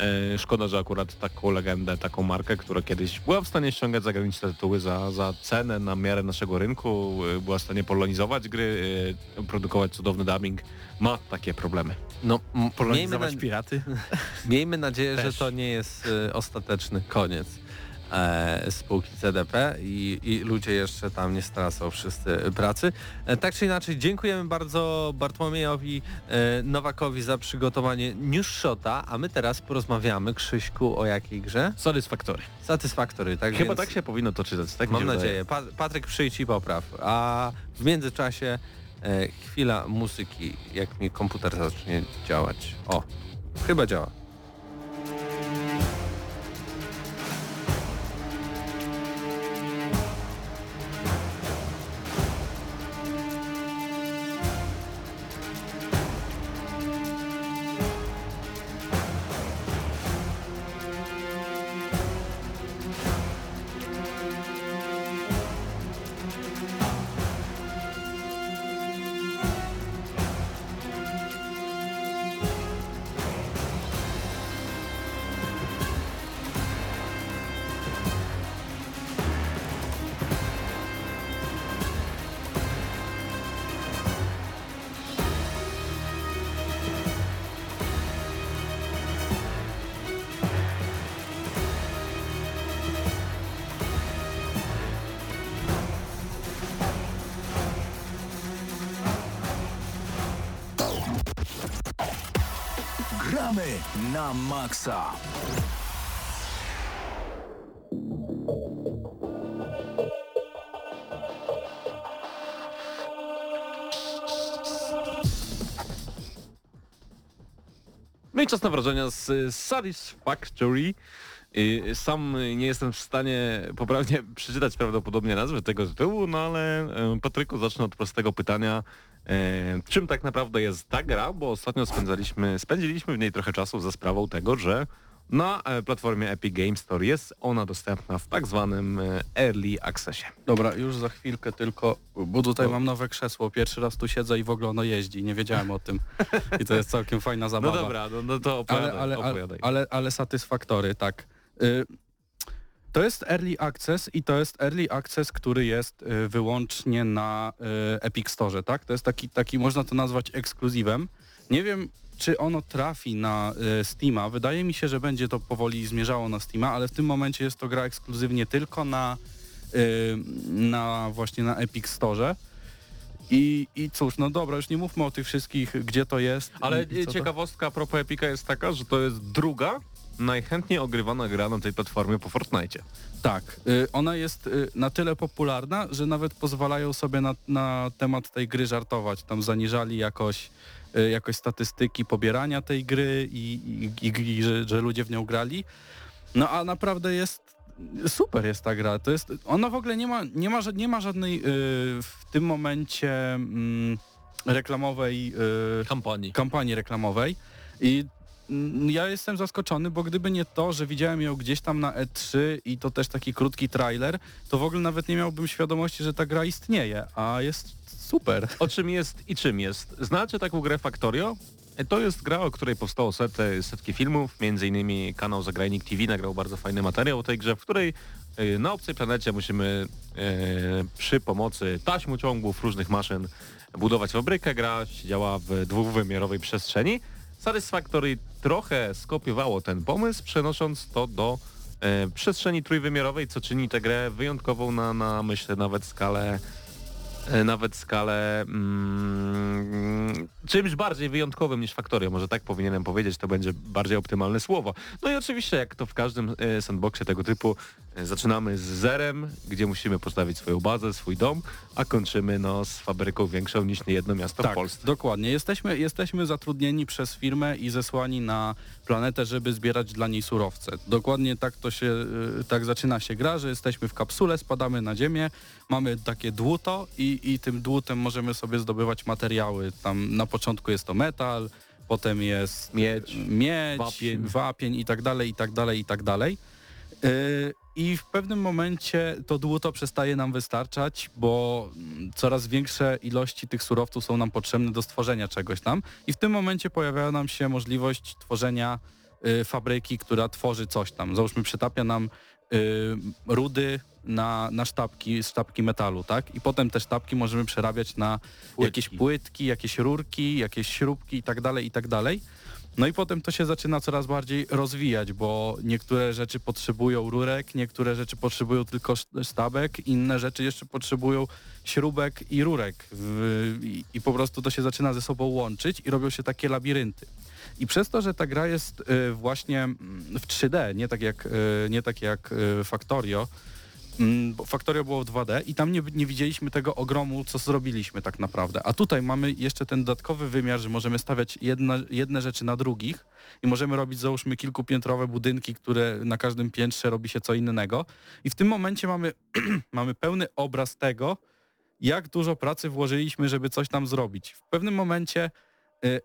E, Szkoda, że akurat taką legendę, taką markę, która kiedyś była w stanie ściągać zagraniczne tytuły za, za cenę na miarę naszego rynku, e, była w stanie polonizować gry, e, produkować cudowny dubbing, ma takie problemy. No, miejmy, Polonizować na, piraty. miejmy nadzieję, że Też. to nie jest ostateczny koniec. E, spółki CDP i, i ludzie jeszcze tam nie stracą wszyscy pracy. E, tak czy inaczej, dziękujemy bardzo Bartłomiejowi e, Nowakowi za przygotowanie News Shota, a my teraz porozmawiamy, Krzyśku, o jakiej grze? Satisfactory. Satysfaktory, tak Chyba więc tak się powinno to czytać, tak mam nadzieję. Pa Patryk przyjdź i popraw. A w międzyczasie e, chwila muzyki, jak mi komputer zacznie działać. O, chyba działa. Czas na wrażenia z Satisfactory. Sam nie jestem w stanie poprawnie przeczytać prawdopodobnie nazwy tego tytułu, no ale y, Patryku zacznę od prostego pytania. y, Czym tak naprawdę jest ta gra? Bo ostatnio spędzaliśmy, spędziliśmy w niej trochę czasu za sprawą tego, że na e, platformie Epic Games Store jest ona dostępna w tak zwanym e, Early Accessie. Dobra, już za chwilkę tylko, bo tutaj mam nowe krzesło, pierwszy raz tu siedzę i w ogóle ono jeździ, nie wiedziałem o tym. I to jest całkiem fajna No zabawa. dobra, no, no to opowiadaj. ale, ale, ale, opowiadaj. ale, ale satysfaktory, tak. Y, To jest Early Access i to jest Early Access, który jest y, wyłącznie na y, Epic Store, tak? To jest taki, taki można to nazwać ekskluzywem. Nie wiem, czy ono trafi na y, Steama. Wydaje mi się, że będzie to powoli zmierzało na Steama, ale w tym momencie jest to gra ekskluzywnie tylko na, y, na właśnie na Epic Store. I, I cóż, no dobra, już nie mówmy o tych wszystkich, gdzie to jest. Ale co to- ciekawostka a propos Epika jest taka, że to jest druga najchętniej ogrywana gra na tej platformie po Fortnite. Tak, y, ona jest y, na tyle popularna, że nawet pozwalają sobie na, na temat tej gry żartować. Tam zaniżali jakoś, jakoś statystyki pobierania tej gry i, i, i, i że, że ludzie w nią grali. No a naprawdę jest super jest ta gra. To jest, ona w ogóle nie ma, nie ma, nie ma żadnej y, w tym momencie mm, reklamowej y, Kampanii. kampanii reklamowej i ja jestem zaskoczony, bo gdyby nie to, że widziałem ją gdzieś tam na E3 i to też taki krótki trailer, to w ogóle nawet nie miałbym świadomości, że ta gra istnieje, a jest super. O czym jest i czym jest? Znacie taką grę Factorio? E, To jest gra, o której powstało setę, setki filmów, między innymi kanał Zagrajnik TV nagrał bardzo fajny materiał o tej grze, w której e, na obcej planecie musimy e, przy pomocy taśmociągów, różnych maszyn budować fabrykę. Gra działa w dwuwymiarowej przestrzeni. Satisfactory trochę skopiowało ten pomysł, przenosząc to do e, przestrzeni trójwymiarowej, co czyni tę grę wyjątkową na, na myślę, nawet skalę nawet skalę mm, czymś bardziej wyjątkowym niż Factorio. Może tak powinienem powiedzieć, to będzie bardziej optymalne słowo. No i oczywiście, jak to w każdym e, sandboxie tego typu, e, zaczynamy z zerem, gdzie musimy postawić swoją bazę, swój dom, a kończymy no, z fabryką większą niż niejedno miasto tak, w Polsce. dokładnie. Jesteśmy, jesteśmy zatrudnieni przez firmę i zesłani na planetę, żeby zbierać dla niej surowce. Dokładnie tak to się, tak zaczyna się gra, że jesteśmy w kapsule, spadamy na ziemię, mamy takie dłuto i, i tym dłutem możemy sobie zdobywać materiały. Tam na początku jest to metal, potem jest Miedź, miedź, wapień. wapień i tak dalej, i tak dalej, i tak dalej. Yy, I w pewnym momencie to dłuto przestaje nam wystarczać, bo mm, coraz większe ilości tych surowców są nam potrzebne do stworzenia czegoś tam. I w tym momencie pojawia nam się możliwość tworzenia y, fabryki, która tworzy coś tam. Załóżmy przytapia nam rudy na, na sztabki, sztabki metalu, tak? I potem te sztabki możemy przerabiać na Płytki. jakieś płytki, jakieś rurki, jakieś śrubki i tak dalej, i tak dalej. No i potem to się zaczyna coraz bardziej rozwijać, bo niektóre rzeczy potrzebują rurek, niektóre rzeczy potrzebują tylko sz- sztabek, inne rzeczy jeszcze potrzebują śrubek i rurek. W, i, I po prostu to się zaczyna ze sobą łączyć i robią się takie labirynty. I przez to, że ta gra jest y, właśnie mm, w 3D, nie tak jak, y, nie tak jak y, Factorio, Mm, Factorio było w 2D i tam nie, nie widzieliśmy tego ogromu, co zrobiliśmy tak naprawdę. A tutaj mamy jeszcze ten dodatkowy wymiar, że możemy stawiać jedne, jedne rzeczy na drugich i możemy robić załóżmy kilkupiętrowe budynki, które na każdym piętrze robi się co innego. I w tym momencie mamy, mamy pełny obraz tego, jak dużo pracy włożyliśmy, żeby coś tam zrobić. W pewnym momencie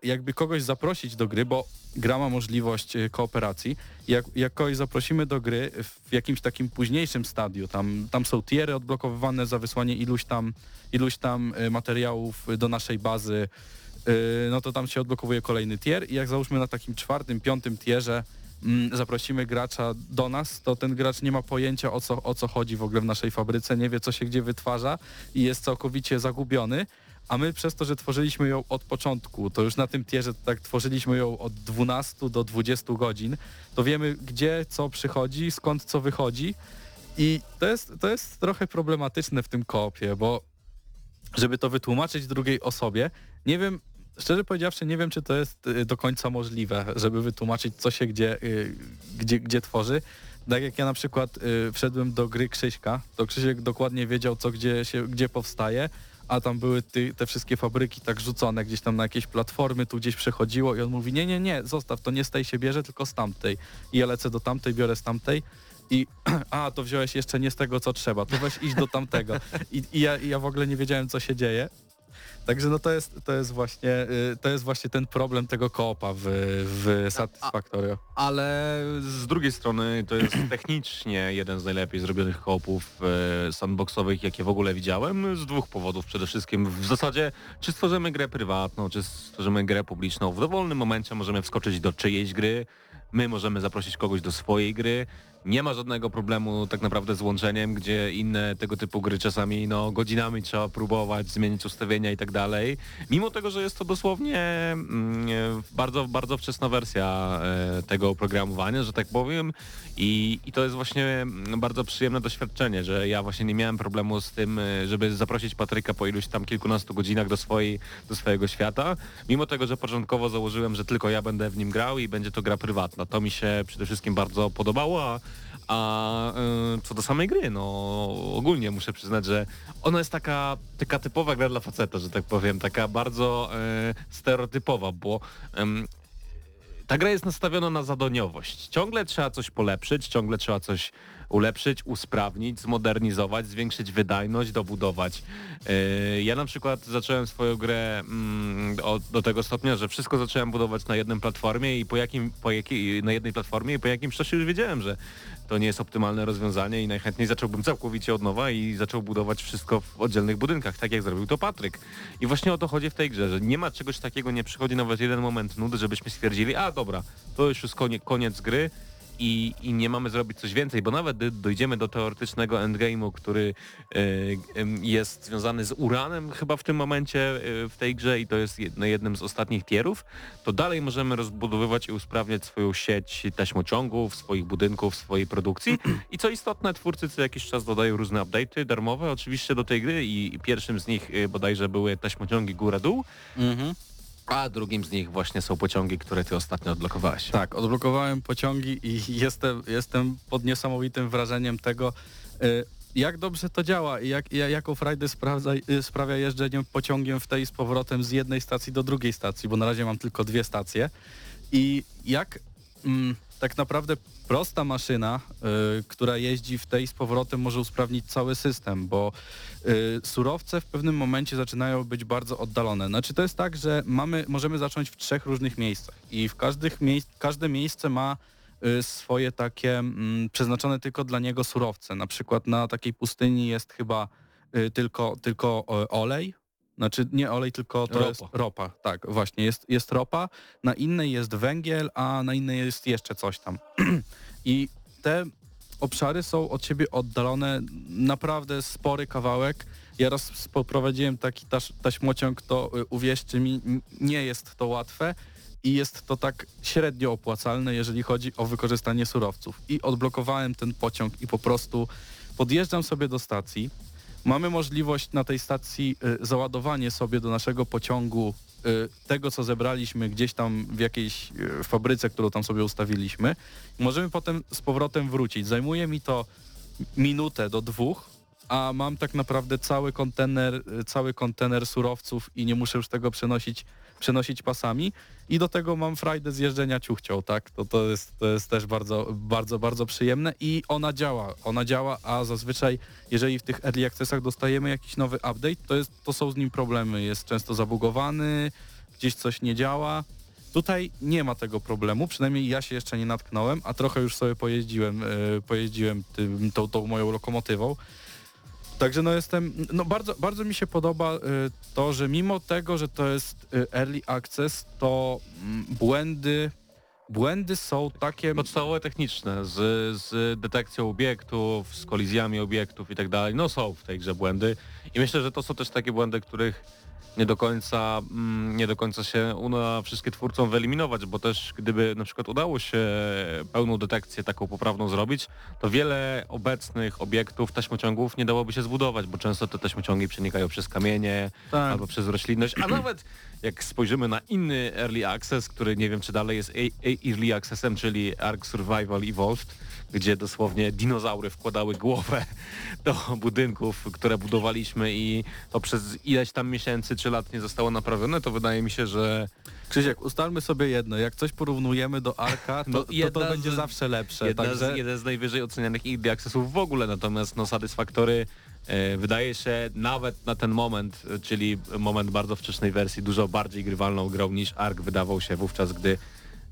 jakby kogoś zaprosić do gry, bo gra ma możliwość y, kooperacji, jak, jak kogoś zaprosimy do gry w jakimś takim późniejszym stadiu, tam, tam są tiery odblokowywane za wysłanie iluś tam, iluś tam y, materiałów do naszej bazy, no to tam się odblokowuje kolejny tier i jak załóżmy na takim czwartym, piątym tierze mm, zaprosimy gracza do nas, to ten gracz nie ma pojęcia o co, o co chodzi w ogóle w naszej fabryce, nie wie co się gdzie wytwarza i jest całkowicie zagubiony, a my przez to, że tworzyliśmy ją od początku, to już na tym tierze tak tworzyliśmy ją od 12 do 20 godzin, to wiemy gdzie co przychodzi, skąd co wychodzi i to jest, to jest trochę problematyczne w tym koopie, bo żeby to wytłumaczyć drugiej osobie, nie wiem, szczerze powiedziawszy, nie wiem, czy to jest y, do końca możliwe, żeby wytłumaczyć, co się gdzie, y, gdzie, gdzie tworzy. Tak jak ja na przykład y, wszedłem do gry Krzyśka, to Krzysiek dokładnie wiedział, co gdzie, się, gdzie powstaje, a tam były ty, te wszystkie fabryki tak rzucone gdzieś tam na jakieś platformy, tu gdzieś przechodziło i on mówi, nie, nie, nie, zostaw, to nie z tej się bierze, tylko z tamtej. I ja lecę do tamtej, biorę z tamtej i a, to wziąłeś jeszcze nie z tego, co trzeba, to weź iść do tamtego. I, i, ja, ja w ogóle nie wiedziałem, co się dzieje. Także no to jest, to jest właśnie, y, to jest właśnie ten problem tego koopa w, w Satisfactorio. Ale z drugiej strony to jest technicznie jeden z najlepiej zrobionych koopów e, sandboxowych, jakie w ogóle widziałem, z dwóch powodów. Przede wszystkim w zasadzie, czy stworzymy grę prywatną, czy stworzymy grę publiczną, w dowolnym momencie możemy wskoczyć do czyjejś gry, my możemy zaprosić kogoś do swojej gry, nie ma żadnego problemu tak naprawdę z łączeniem, gdzie inne tego typu gry czasami no, godzinami trzeba próbować, zmienić ustawienia i tak dalej. Mimo tego, że jest to dosłownie mm, e, bardzo, bardzo wczesna wersja e, tego oprogramowania, że tak powiem i, i to jest właśnie mm, bardzo przyjemne doświadczenie, że ja właśnie nie miałem problemu z tym, e, żeby zaprosić Patryka po iluś tam kilkunastu godzinach do, swojej, do swojego świata, mimo tego, że początkowo założyłem, że tylko ja będę w nim grał i będzie to gra prywatna. To mi się przede wszystkim bardzo podobało, a a y, co do samej gry, no ogólnie muszę przyznać, że ona jest taka, taka typowa gra dla faceta, że tak powiem, taka bardzo y, stereotypowa, bo ta gra jest nastawiona na zadoniowość. Ciągle trzeba coś polepszyć, ciągle trzeba coś ulepszyć, usprawnić, zmodernizować, zwiększyć wydajność, dobudować. Yy, Ja na przykład zacząłem swoją grę mm, do tego stopnia, że wszystko zacząłem budować na jednej platformie i po jakim, po jakiej, na jednej platformie i po jakimś czasie już wiedziałem, że to nie jest optymalne rozwiązanie i najchętniej zacząłbym całkowicie od nowa i zaczął budować wszystko w oddzielnych budynkach, tak jak zrobił to Patryk. I właśnie o to chodzi w tej grze, że nie ma czegoś takiego, nie przychodzi nawet jeden moment nudy, żebyśmy stwierdzili, a dobra, to już jest konie, koniec gry, i, i nie mamy zrobić coś więcej, bo nawet gdy dojdziemy do teoretycznego endgame'u, który e, jest związany z uranem chyba w tym momencie e, w tej grze i to jest jednym z ostatnich tierów, to dalej możemy rozbudowywać i usprawniać swoją sieć taśmociągów, swoich budynków, swojej produkcji. I co istotne, twórcy co jakiś czas dodają różne update'y darmowe oczywiście do tej gry i, i pierwszym z nich e, bodajże były taśmociągi góra-dół, a drugim z nich właśnie są pociągi, które ty ostatnio odblokowałeś. Tak, odblokowałem pociągi i jestem, jestem pod niesamowitym wrażeniem tego, y, jak dobrze to działa i jak, jaką frajdę y, sprawia jeżdżenie pociągiem w tej z powrotem z jednej stacji do drugiej stacji, bo na razie mam tylko dwie stacje. I jak mm, tak naprawdę prosta maszyna, y, która jeździ w tej z powrotem może usprawnić cały system, bo y, surowce w pewnym momencie zaczynają być bardzo oddalone. Znaczy to jest tak, że mamy, możemy zacząć w trzech różnych miejscach i w każdych każde miejsce ma y, swoje takie mm, przeznaczone tylko dla niego surowce. Na przykład na takiej pustyni jest chyba y, tylko, tylko olej, znaczy nie olej, tylko to Ropa. jest ropa. Tak, właśnie, jest, jest ropa, na innej jest węgiel, a na innej jest jeszcze coś tam. I te obszary są od siebie oddalone naprawdę spory kawałek. Ja raz poprowadziłem taki taś, taśmociąg, to y, uwierzcie mi, nie jest to łatwe i jest to tak średnio opłacalne, jeżeli chodzi o wykorzystanie surowców. I odblokowałem ten pociąg i po prostu podjeżdżam sobie do stacji. Mamy możliwość na tej stacji y, załadowanie sobie do naszego pociągu y, tego, co zebraliśmy gdzieś tam w jakiejś y, fabryce, którą tam sobie ustawiliśmy. Możemy potem z powrotem wrócić. Zajmuje mi to minutę do dwóch, a mam tak naprawdę cały kontener, cały kontener surowców i nie muszę już tego przenosić, przenosić pasami. I do tego mam frajdę z jeżdżenia ciuchcią, tak? To, to, jest, to jest też bardzo, bardzo, bardzo przyjemne i ona działa. Ona działa, a zazwyczaj jeżeli w tych early accessach dostajemy jakiś nowy update, to, jest, to są z nim problemy. Jest często zabugowany, gdzieś coś nie działa. Tutaj nie ma tego problemu, przynajmniej ja się jeszcze nie natknąłem, a trochę już sobie pojeździłem, y, pojeździłem tym, tą, tą moją lokomotywą. Także no jestem, no bardzo, bardzo mi się podoba y, to, że mimo tego, że to jest y, early access, to mm, błędy, błędy są takie... Podstawowe techniczne z, z detekcją obiektów, z kolizjami obiektów i tak dalej, no są w tej grze błędy. I myślę, że to są też takie błędy, których nie do końca, mm, nie do końca się uda wszystkie twórcom wyeliminować, bo też gdyby na przykład udało się pełną detekcję taką poprawną zrobić, to wiele obecnych obiektów, taśmociągów nie dałoby się zbudować, bo często te taśmociągi przenikają przez kamienie Tak. albo przez roślinność, a nawet jak spojrzymy na inny Early Access, który nie wiem czy dalej jest Early Accessem, czyli Ark Survival Evolved, gdzie dosłownie dinozaury wkładały głowę do budynków, które budowaliśmy i to przez ileś tam miesięcy czy lat nie zostało naprawione, to wydaje mi się, że Krzysiek, ustalmy sobie jedno, jak coś porównujemy do Arka, to No, to, to będzie z- zawsze lepsze. jedna Także... z, jeden z najwyżej ocenianych Early Accessów w ogóle, natomiast no Satisfactory e, wydaje się nawet na ten moment, czyli moment bardzo wczesnej wersji, dużo bardziej grywalną grą niż Ark wydawał się wówczas, gdy,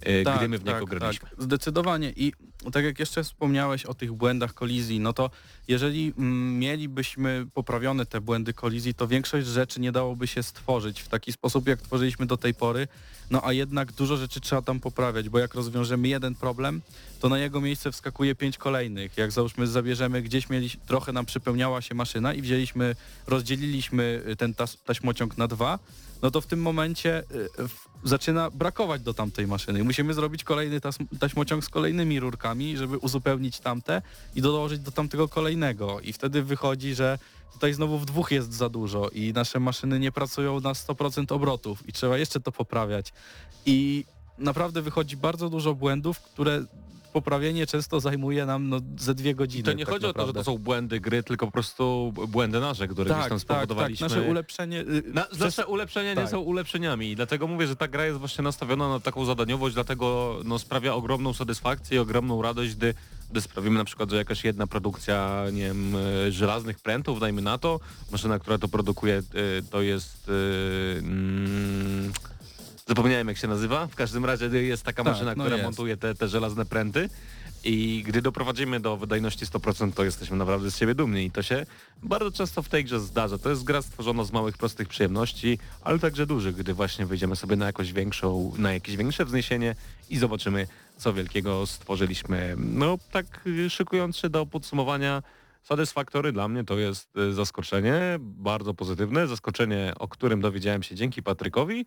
e, gdy my w niego graliśmy. Tak, zdecydowanie. I tak jak jeszcze wspomniałeś o tych błędach kolizji, no to jeżeli mm, mielibyśmy poprawione te błędy kolizji, to większość rzeczy nie dałoby się stworzyć w taki sposób, jak tworzyliśmy do tej pory. No a jednak dużo rzeczy trzeba tam poprawiać, bo jak rozwiążemy jeden problem, to na jego miejsce wskakuje pięć kolejnych. Jak załóżmy zabierzemy, gdzieś mieliśmy, trochę nam przypełniała się maszyna i wzięliśmy, rozdzieliliśmy y, ten taśmociąg na dwa, no to w tym momencie y, zaczyna brakować do tamtej maszyny. I musimy zrobić kolejny taśmociąg z kolejnymi rurkami, żeby uzupełnić tamte i dołożyć do tamtego kolejnego. I wtedy wychodzi, że tutaj znowu w dwóch jest za dużo i nasze maszyny nie pracują na 100% obrotów i trzeba jeszcze to poprawiać. I naprawdę wychodzi bardzo dużo błędów, które poprawienie często zajmuje nam no, ze dwie godziny. To nie tak chodzi o to, że naprawdę. to są błędy gry, tylko po prostu błędy nasze, które gdzieś tak, tam tak, tak, spowodowaliśmy. nasze ulepszenie... y, Na, przez- nasze ulepszenia nie tak. są ulepszeniami i dlatego mówię, że ta gra jest właśnie nastawiona na taką zadaniowość, dlatego no, sprawia ogromną satysfakcję i ogromną radość, gdy, gdy sprawimy na przykład, że jakaś jedna produkcja, nie wiem, e, żelaznych prętów, dajmy na to, maszyna, która to produkuje, e, to jest... mm, Zapomniałem jak się nazywa. W każdym razie jest taka Tak, maszyna, no która jest. montuje te, te żelazne pręty. I gdy doprowadzimy do wydajności 100%, to jesteśmy naprawdę z siebie dumni. I to się bardzo często w tej grze zdarza. To jest gra stworzona z małych, prostych przyjemności, ale także dużych, gdy właśnie wyjdziemy sobie na jakąś większą, na jakieś większe wzniesienie i zobaczymy, co wielkiego stworzyliśmy. No tak szykując się do podsumowania, Satisfactory dla mnie to jest y, zaskoczenie, bardzo pozytywne, zaskoczenie, o którym dowiedziałem się dzięki Patrykowi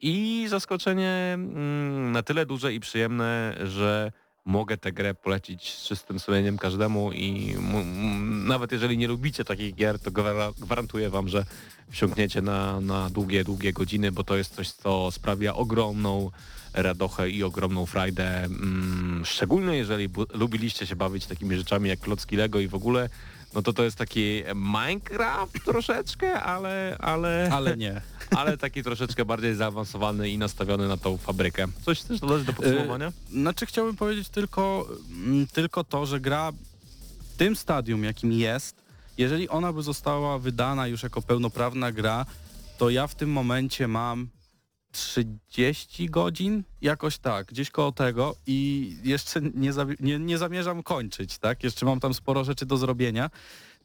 i zaskoczenie mm, na tyle duże i przyjemne, że mogę tę grę polecić z czystym sumieniem każdemu i mu- m- nawet jeżeli nie lubicie takich gier, to gwara- gwarantuję wam, że wsiąkniecie na, na długie, długie godziny, bo to jest coś, co sprawia ogromną radochę i ogromną frajdę, mm, szczególnie jeżeli lubiliście się bawić takimi rzeczami jak klocki Lego i w ogóle, no to to jest taki Minecraft troszeczkę, ale, ale, Ale nie. ale taki troszeczkę bardziej zaawansowany i nastawiony na tą fabrykę. Coś chcesz dodać do podsumowania? Znaczy chciałbym powiedzieć tylko, mm, tylko to, że gra w tym stadium, jakim jest, jeżeli ona by została wydana już jako pełnoprawna gra, to ja w tym momencie mam 30 godzin, jakoś tak, gdzieś koło tego i jeszcze nie, nie, nie zamierzam kończyć, tak? Jeszcze mam tam sporo rzeczy do zrobienia.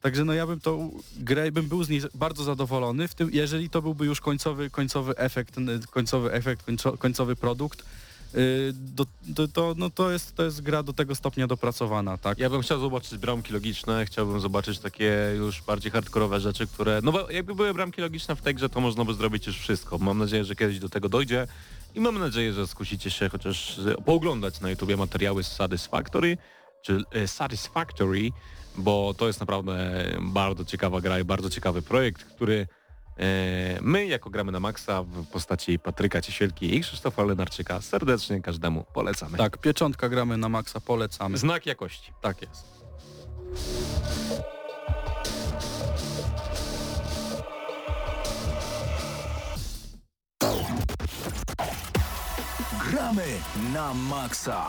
Także no ja bym tą grę, bym był z niej bardzo zadowolony, w tym, jeżeli to byłby już końcowy, końcowy efekt, końcowy efekt, końco, końcowy produkt, yy, do, do, no to, jest, to jest gra do tego stopnia dopracowana, tak? Ja bym chciał zobaczyć bramki logiczne, chciałbym zobaczyć takie już bardziej hardkorowe rzeczy, które... No bo jakby były bramki logiczne w tej grze, to można by zrobić już wszystko. Mam nadzieję, że kiedyś do tego dojdzie i mam nadzieję, że skusicie się chociaż pooglądać na YouTubie materiały z Satisfactory, czy e, Satisfactory, bo to jest naprawdę bardzo ciekawa gra i bardzo ciekawy projekt, który my jako gramy na maksa w postaci Patryka Ciesielki i Krzysztofa Lenarczyka serdecznie każdemu polecamy. Tak, pieczątka gramy na maksa, polecamy. Znak jakości. Tak jest. Gramy na maksa.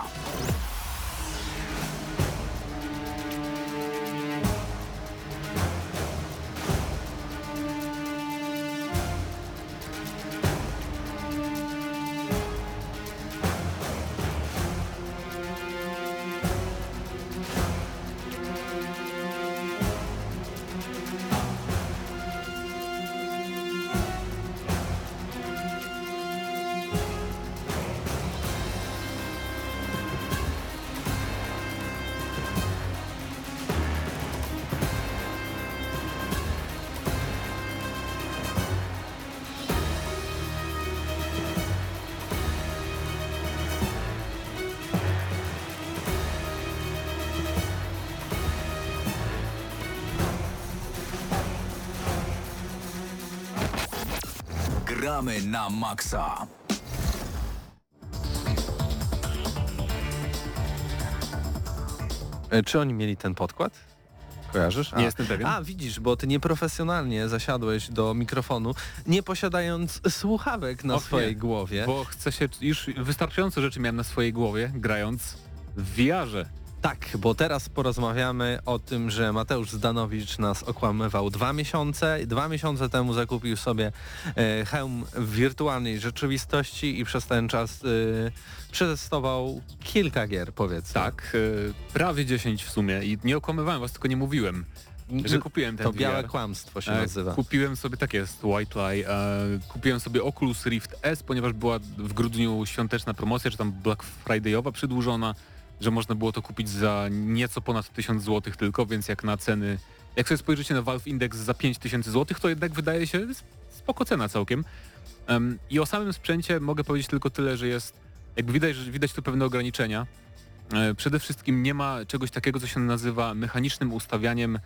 Gramy na maksa. E, Czy oni mieli ten podkład? Kojarzysz? Nie jestem pewien. A, widzisz, bo ty nieprofesjonalnie zasiadłeś do mikrofonu, nie posiadając słuchawek na Och, swojej nie. głowie. Bo chcę się, już wystarczająco rzeczy miałem na swojej głowie, grając w VR-ze. Tak, bo teraz porozmawiamy o tym, że Mateusz Zdanowicz nas okłamywał dwa miesiące. Dwa miesiące temu zakupił sobie e, hełm w wirtualnej rzeczywistości i przez ten czas e, przetestował kilka gier, powiedzmy. Tak, e, prawie 10 w sumie i nie okłamywałem was, tylko nie mówiłem, że kupiłem ten To VR. białe kłamstwo się E, nazywa. Kupiłem sobie, tak jest, White Lie, e, kupiłem sobie Oculus Rift S, ponieważ była w grudniu świąteczna promocja, czy tam Black Friday'owa przedłużona, że można było to kupić za nieco ponad 1000 zł tylko, więc jak na ceny, jak sobie spojrzycie na Valve Index za 5000 zł, to jednak wydaje się spoko cena całkiem. Em, I o samym sprzęcie mogę powiedzieć tylko tyle, że jest, jakby widać, że widać tu pewne ograniczenia. E, Przede wszystkim nie ma czegoś takiego, co się nazywa mechanicznym ustawianiem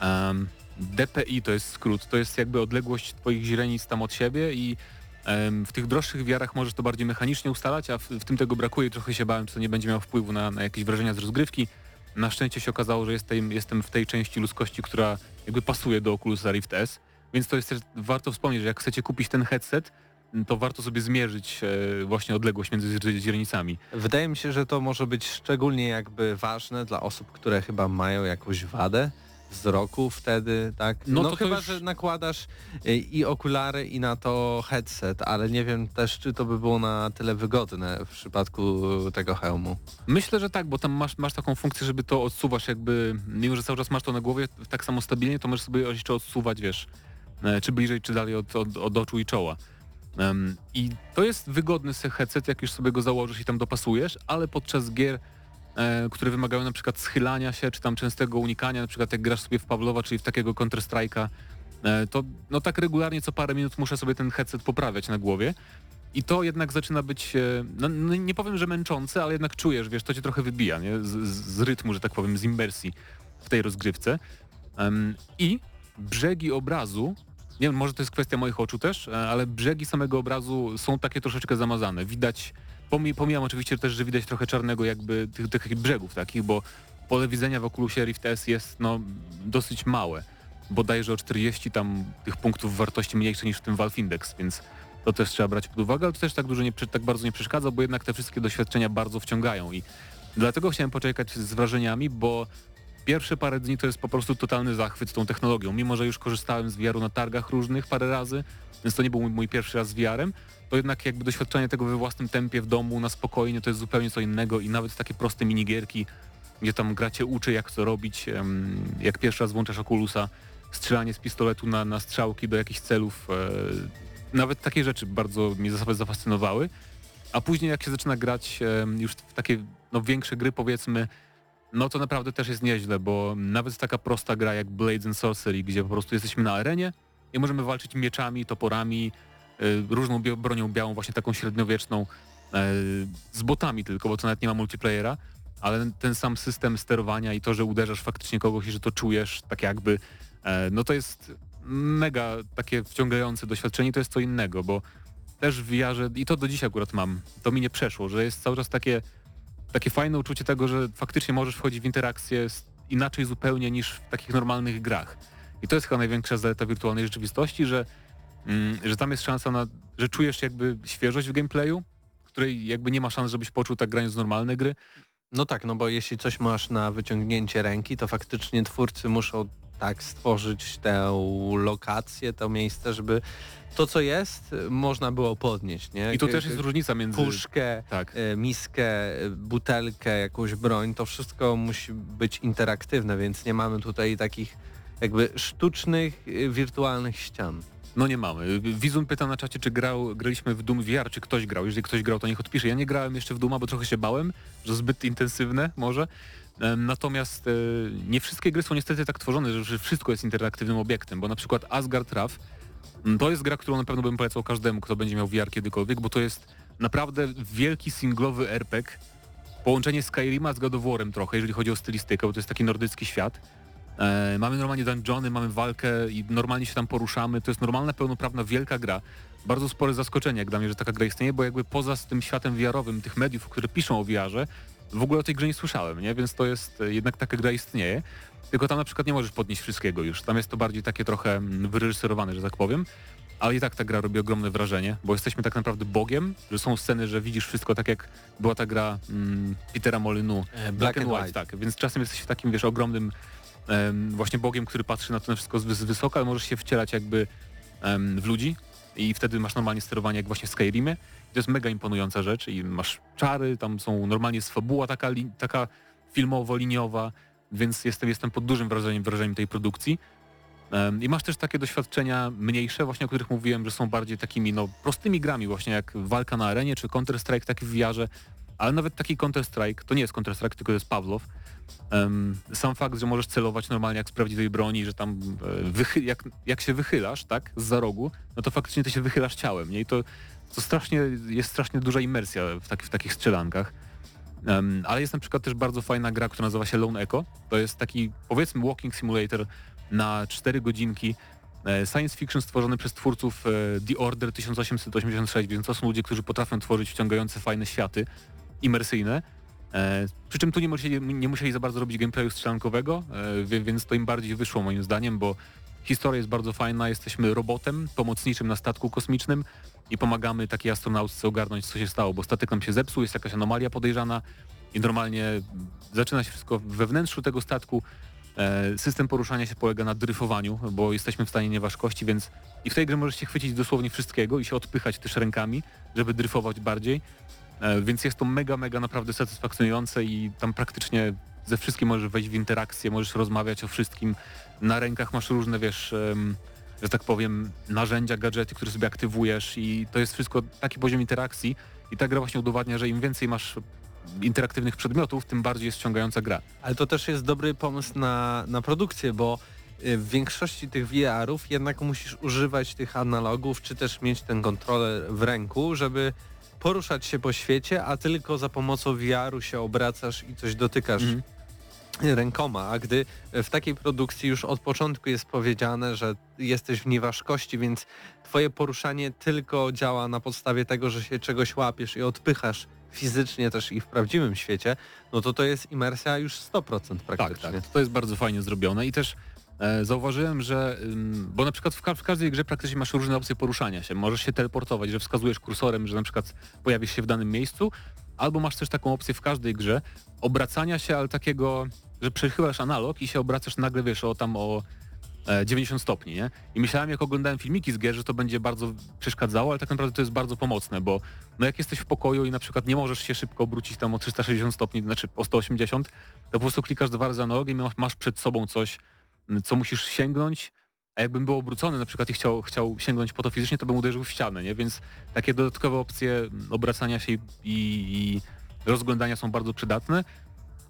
em, DPI, to jest skrót, to jest jakby odległość twoich źrenic tam od siebie i w tych droższych wiarach możesz to bardziej mechanicznie ustalać, a w, w tym tego brakuje. Trochę się bałem, czy to nie będzie miało wpływu na, na jakieś wrażenia z rozgrywki. Na szczęście się okazało, że jestem, jestem w tej części ludzkości, która jakby pasuje do Oculusa Rift S, więc to jest też warto wspomnieć, że jak chcecie kupić ten headset, to warto sobie zmierzyć e, właśnie odległość między źre- źrenicami. Wydaje mi się, że to może być szczególnie jakby ważne dla osób, które chyba mają jakąś wadę wzroku wtedy, tak? No No, to to chyba, już- że nakładasz y, i okulary i na to headset, ale nie wiem też, czy to by było na tyle wygodne w przypadku tego hełmu. Myślę, że tak, bo tam masz, masz taką funkcję, żeby to odsuwasz jakby, mimo że cały czas masz to na głowie tak samo stabilnie, to możesz sobie jeszcze odsuwać, wiesz, e, czy bliżej, czy dalej od, od, od oczu i czoła. Em, I to jest wygodny se- headset, jak już sobie go założysz i tam dopasujesz, ale podczas gier, które wymagają na przykład schylania się, czy tam częstego unikania, na przykład jak grasz sobie w Pawlowa, czyli w takiego Counter-Strike'a, e, to no tak regularnie co parę minut muszę sobie ten headset poprawiać na głowie. I to jednak zaczyna być, e, no, no nie powiem, że męczące, ale jednak czujesz, wiesz, to cię trochę wybija, nie? Z, z rytmu, że tak powiem, z imersji w tej rozgrywce. Em, I brzegi obrazu, nie wiem, może to jest kwestia moich oczu też, e, ale brzegi samego obrazu są takie troszeczkę zamazane. Widać, pomijam oczywiście też, że widać trochę czarnego jakby tych, tych brzegów takich, bo pole widzenia w Oculusie Rift S jest no dosyć małe. Bodajże o 40 tam tych punktów wartości mniejsze niż w tym Valve Index, więc to też trzeba brać pod uwagę, ale to też tak dużo nie, tak bardzo nie przeszkadza, bo jednak te wszystkie doświadczenia bardzo wciągają i dlatego chciałem poczekać z wrażeniami, bo pierwsze parę dni to jest po prostu totalny zachwyt tą technologią. Mimo, że już korzystałem z VR-u na targach różnych parę razy, więc to nie był mój, mój pierwszy raz z VR-em, to jednak jakby doświadczenie tego we własnym tempie w domu, na spokojnie, to jest zupełnie co innego i nawet takie proste minigierki, gdzie tam gracie uczy jak co robić, jak pierwszy raz włączasz Oculusa, strzelanie z pistoletu na, na strzałki do jakichś celów, e, nawet takie rzeczy bardzo mnie zaf- zafascynowały. A później jak się zaczyna grać już w takie no, większe gry powiedzmy, no to naprawdę też jest nieźle, bo nawet taka prosta gra jak Blades and Sorcery, gdzie po prostu jesteśmy na arenie i możemy walczyć mieczami, toporami, y, różną bronią białą, właśnie taką średniowieczną, e, z botami tylko, bo to nawet nie ma multiplayera, ale ten sam system sterowania i to, że uderzasz faktycznie kogoś i że to czujesz tak jakby, e, no to jest mega takie wciągające doświadczenie, to jest co innego, bo też w VR-ze, i to do dzisiaj akurat mam, to mi nie przeszło, że jest cały czas takie, takie fajne uczucie tego, że faktycznie możesz wchodzić w interakcję inaczej zupełnie niż w takich normalnych grach. I to jest chyba największa zaleta wirtualnej rzeczywistości, że, mm, że tam jest szansa na, że czujesz jakby świeżość w gameplayu, której jakby nie ma szans, żebyś poczuł tak grając w normalne gry. No tak, no bo jeśli coś masz na wyciągnięcie ręki, to faktycznie twórcy muszą tak stworzyć tę lokację, to miejsce, żeby to co jest, można było podnieść, nie? I tu też jest różnica między... Puszkę, Tak. e, miskę, e, butelkę, jakąś broń, to wszystko musi być interaktywne, więc nie mamy tutaj takich jakby sztucznych, e, wirtualnych ścian. No nie mamy. Wizun pyta na czacie, czy grał, graliśmy w Doom VR, czy ktoś grał. Jeżeli ktoś grał, to niech odpisze. Ja nie grałem jeszcze w Dooma, bo trochę się bałem, że zbyt intensywne może. Natomiast e, nie wszystkie gry są niestety tak tworzone, że- że wszystko jest interaktywnym obiektem, bo na przykład Asgard Raf mm, to jest gra, którą na pewno bym polecał każdemu, kto będzie miał VR kiedykolwiek, bo to jest naprawdę wielki singlowy RPG, połączenie Skyrima z God of War'em trochę, jeżeli chodzi o stylistykę, bo to jest taki nordycki świat. E, mamy normalnie dungeony, mamy walkę i normalnie się tam poruszamy. To jest normalna, pełnoprawna, wielka gra. Bardzo spore zaskoczenie, jak dla mnie, że taka gra istnieje, bo jakby poza tym światem VR-owym, tych mediów, które piszą o VR-ze, w ogóle o tej grze nie słyszałem, nie? Więc to jest, e, jednak taka gra istnieje. Tylko tam na przykład nie możesz podnieść wszystkiego już. Tam jest to bardziej takie trochę mm, wyreżyserowane, że tak powiem. Ale i tak ta gra robi ogromne wrażenie, bo jesteśmy tak naprawdę Bogiem, że są sceny, że widzisz wszystko tak jak była ta gra mm, Petera Molynu, E, Black, and White, tak. Więc czasem jesteś takim, wiesz, ogromnym właśnie Bogiem, który patrzy na to wszystko z, wysoka, ale możesz się wcielać jakby w ludzi i wtedy masz normalnie sterowanie jak właśnie w Skyrimie. I to jest mega imponująca rzecz i masz czary, tam są normalnie jest taka, taka filmowo-liniowa, więc jestem, jestem pod dużym wrażeniem, wrażeniem tej produkcji. I masz też takie doświadczenia mniejsze, właśnie o których mówiłem, że są bardziej takimi no, prostymi grami, właśnie jak walka na arenie czy Counter-Strike taki w VR-ze, ale nawet taki Counter-Strike, to nie jest Counter-Strike, tylko to jest Pawlow. Sam fakt, że możesz celować normalnie jak z prawdziwej broni, że tam e, wychy- jak, jak się wychylasz, tak, z za rogu, no to faktycznie ty się wychylasz ciałem, nie? I to, to strasznie, jest strasznie duża imersja w, taki, w takich strzelankach. Em, ale jest na przykład też bardzo fajna gra, która nazywa się Lone Echo. To jest taki, powiedzmy, walking simulator na 4 godzinki. e, Science fiction stworzony przez twórców e, The Order 1886, więc to są ludzie, którzy potrafią tworzyć wciągające, fajne światy, imersyjne. E, przy czym tu nie musieli, nie musieli za bardzo robić gameplayu strzelankowego, e, więc to im bardziej wyszło moim zdaniem, bo historia jest bardzo fajna, jesteśmy robotem pomocniczym na statku kosmicznym i pomagamy takiej astronautce ogarnąć co się stało, bo statek nam się zepsuł, jest jakaś anomalia podejrzana i normalnie zaczyna się wszystko we wnętrzu tego statku. E, System poruszania się polega na dryfowaniu, bo jesteśmy w stanie nieważkości, więc i w tej grze możesz się chwycić dosłownie wszystkiego i się odpychać też rękami, żeby dryfować bardziej. E, Więc jest to mega, mega naprawdę satysfakcjonujące i tam praktycznie ze wszystkim możesz wejść w interakcję, możesz rozmawiać o wszystkim. Na rękach masz różne, wiesz, że tak powiem, narzędzia, gadżety, które sobie aktywujesz i to jest wszystko taki poziom interakcji i ta gra właśnie udowadnia, że im więcej masz interaktywnych przedmiotów, tym bardziej jest ściągająca gra. Ale to też jest dobry pomysł na, na produkcję, bo y, w większości tych VR-ów jednak musisz używać tych analogów, czy też mieć ten kontroler w ręku, żeby poruszać się po świecie, a tylko za pomocą VR-u się obracasz i coś dotykasz Mhm. rękoma, a gdy w takiej produkcji już od początku jest powiedziane, że jesteś w nieważkości, więc twoje poruszanie tylko działa na podstawie tego, że się czegoś łapiesz i odpychasz fizycznie też i w prawdziwym świecie, no to to jest imersja już 100% Tak, praktycznie. tak. To jest bardzo fajnie zrobione i też zauważyłem, że, bo na przykład w, ka w każdej grze praktycznie masz różne opcje poruszania się. Możesz się teleportować, że wskazujesz kursorem, że na przykład pojawisz się w danym miejscu, albo masz też taką opcję w każdej grze obracania się, ale takiego, że przechylasz analog i się obracasz nagle, wiesz, o tam o e, 90 stopni, nie? I myślałem, jak oglądałem filmiki z gier, że to będzie bardzo przeszkadzało, ale tak naprawdę to jest bardzo pomocne, bo no jak jesteś w pokoju i na przykład nie możesz się szybko obrócić tam o 360 stopni, znaczy o 180, to po prostu klikasz dwa razy na nogę i masz, przed sobą coś, co musisz sięgnąć, a jakbym był obrócony na przykład i chciał, chciał sięgnąć po to fizycznie, to bym uderzył w ścianę, nie? Więc takie dodatkowe opcje obracania się i, i rozglądania są bardzo przydatne.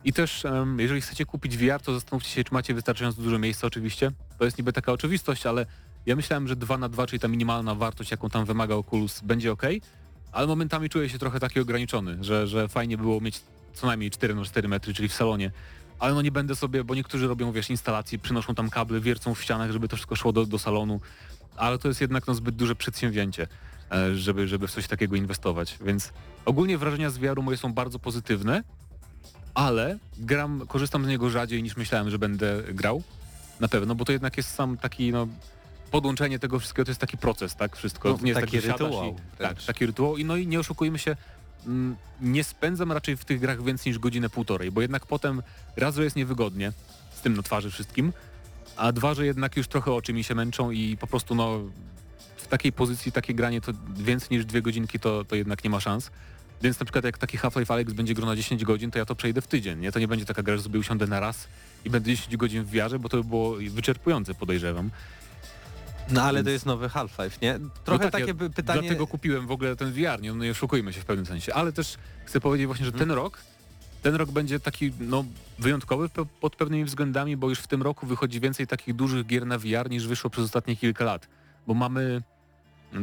I też em, jeżeli chcecie kupić VR, to zastanówcie się, czy macie wystarczająco dużo miejsca oczywiście. To jest niby taka oczywistość, ale Ja myślałem, że 2 na 2, czyli ta minimalna wartość, jaką tam wymaga Oculus, będzie ok, ale momentami czuję się trochę taki ograniczony, że, że fajnie było mieć co najmniej 4 na 4 metry, czyli w salonie. Ale no nie będę sobie, bo niektórzy robią, wiesz, instalacje, przynoszą tam kable, wiercą w ścianach, żeby to wszystko szło do, do salonu, ale to jest jednak no, zbyt duże przedsięwzięcie, e, żeby, żeby w coś takiego inwestować. Więc ogólnie wrażenia z VR-u moje są bardzo pozytywne, ale gram, korzystam z niego rzadziej niż myślałem, że będę grał. Na pewno, bo to jednak jest sam taki, no, podłączenie tego wszystkiego to jest taki proces, tak? Wszystko. No, nie jest taki tak, siadasz rytuał I, tak, taki rytuał. I no i nie oszukujmy się, nie spędzam raczej w tych grach więcej niż godzinę, półtorej, bo jednak potem raz, że jest niewygodnie z tym na twarzy wszystkim, a dwa, że jednak już trochę oczy mi się męczą i po prostu no w takiej pozycji takie granie to więcej niż dwie godzinki to, to jednak nie ma szans. Więc na przykład jak taki Half-Life Alyx będzie gro na 10 godzin, to ja to przejdę w tydzień. Nie? To nie będzie taka gra, że sobie usiądę na raz i będę 10 godzin w wiarze, bo to by było wyczerpujące podejrzewam. No ale to jest nowy Half-Life, nie? Trochę No tak, takie ja pytanie... Dlatego kupiłem w ogóle ten VR, nie, no nie oszukujmy się w pewnym sensie. Ale też chcę powiedzieć właśnie, że ten rok, ten rok będzie taki no, wyjątkowy pod pewnymi względami, bo już w tym roku wychodzi więcej takich dużych gier na VR niż wyszło przez ostatnie kilka lat. Bo mamy...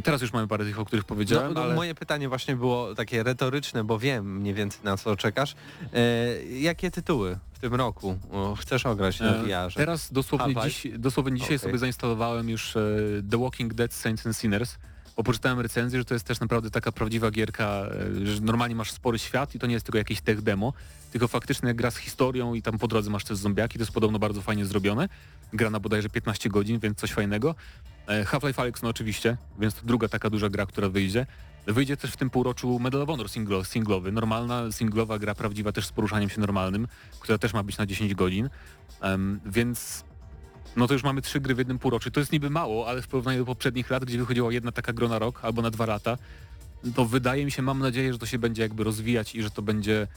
Teraz już mamy parę tych, o których powiedziałem, No, no, ale... Moje pytanie właśnie było takie retoryczne, bo wiem mniej więcej na co czekasz. E, jakie tytuły w tym roku chcesz ograć na E, VR-ze? Teraz dosłownie, dziś, dosłownie dzisiaj Okej. sobie zainstalowałem już e, The Walking Dead Saints and Sinners, bo poczytałem recenzję, że to jest też naprawdę taka prawdziwa gierka, e, że normalnie masz spory świat i to nie jest tylko jakieś tech demo, tylko faktycznie gra z historią i tam po drodze masz też zombiaki, to jest podobno bardzo fajnie zrobione. Gra na bodajże 15 godzin, więc coś fajnego. E, Half-Life Alyx no oczywiście, więc to druga taka duża gra, która wyjdzie. Wyjdzie też w tym półroczu Medal of Honor singlo, singlowy, normalna singlowa gra prawdziwa też z poruszaniem się normalnym, która też ma być na 10 godzin. Em, więc no to już mamy trzy gry w jednym półroczu. To jest niby mało, ale w porównaniu do poprzednich lat, gdzie wychodziła jedna taka gra na rok albo na dwa lata, to wydaje mi się, mam nadzieję, że to się będzie jakby rozwijać i że to będzie,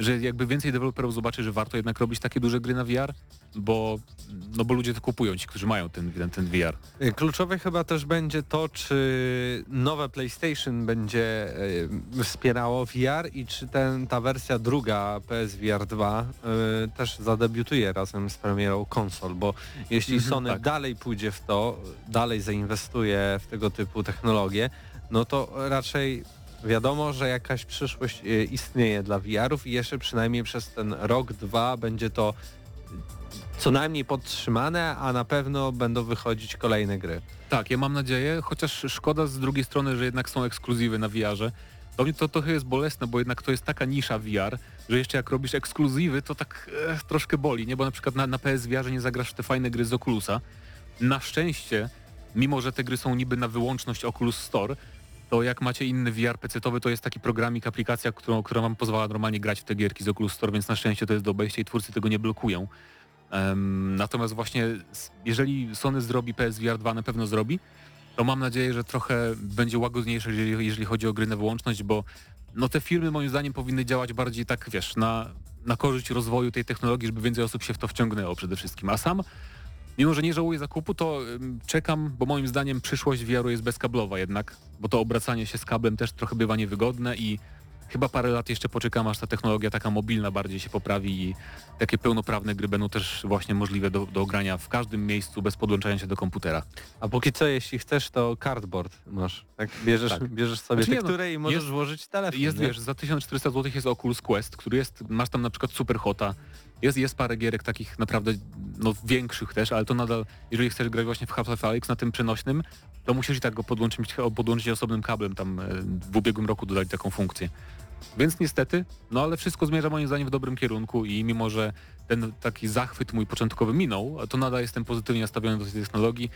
że jakby więcej deweloperów zobaczy, że warto jednak robić takie duże gry na VR, bo, no bo ludzie to kupują, ci, którzy mają ten, ten, ten VR. E, Kluczowe chyba też będzie to, czy nowe PlayStation będzie e, wspierało VR i czy ten, ta wersja druga PSVR 2 e, też zadebiutuje razem z premierą konsol, bo jeśli Mhm, Sony tak. dalej pójdzie w to, dalej zainwestuje w tego typu technologie, no to raczej wiadomo, że jakaś przyszłość e, istnieje dla VR-ów i jeszcze przynajmniej przez ten rok, dwa będzie to co najmniej podtrzymane, a na pewno będą wychodzić kolejne gry. Tak, ja mam nadzieję, chociaż szkoda z drugiej strony, że jednak są ekskluzywy na VR-ze. Do mnie to trochę jest bolesne, bo jednak to jest taka nisza VR, że jeszcze jak robisz ekskluzywy, to tak e, troszkę boli, nie? Bo na przykład na, na PSVR nie zagrasz w te fajne gry z Oculusa. Na szczęście, mimo że te gry są niby na wyłączność Oculus Store, to jak macie inny VR PC-towy, to jest taki programik, aplikacja, którą, która wam pozwala normalnie grać w te gierki z Oculus Store, więc na szczęście to jest do obejścia i twórcy tego nie blokują. Em, natomiast właśnie jeżeli Sony zrobi PSVR 2, na pewno zrobi, to mam nadzieję, że trochę będzie łagodniejsze, jeżeli, jeżeli chodzi o gry na wyłączność, bo no te firmy moim zdaniem powinny działać bardziej tak, wiesz, na, na korzyść rozwoju tej technologii, żeby więcej osób się w to wciągnęło przede wszystkim. A sam, mimo że nie żałuję zakupu, to czekam, bo moim zdaniem przyszłość VR-u jest bezkablowa jednak, bo to obracanie się z kablem też trochę bywa niewygodne i chyba parę lat jeszcze poczekam, aż ta technologia taka mobilna bardziej się poprawi i takie pełnoprawne gry będą też właśnie możliwe do, do grania w każdym miejscu bez podłączania się do komputera. A póki co, jeśli chcesz, to cardboard masz. Tak? Bierzesz, Tak. bierzesz sobie Znaczy nie, no, tekturę i możesz jest- włożyć telefon. Jest, nie? wiesz, za 1400 zł jest Oculus Quest, który jest, masz tam na przykład Super Hota, jest, jest parę gierek takich naprawdę no, większych też, ale to nadal, jeżeli chcesz grać właśnie w Half-Life Alyx na tym przenośnym, to musisz i tak go podłączyć, podłączyć osobnym kablem, tam e, w ubiegłym roku dodali taką funkcję. Więc niestety, no ale wszystko zmierza moim zdaniem w dobrym kierunku i mimo, że ten taki zachwyt mój początkowy minął, to nadal jestem pozytywnie nastawiony do tej technologii,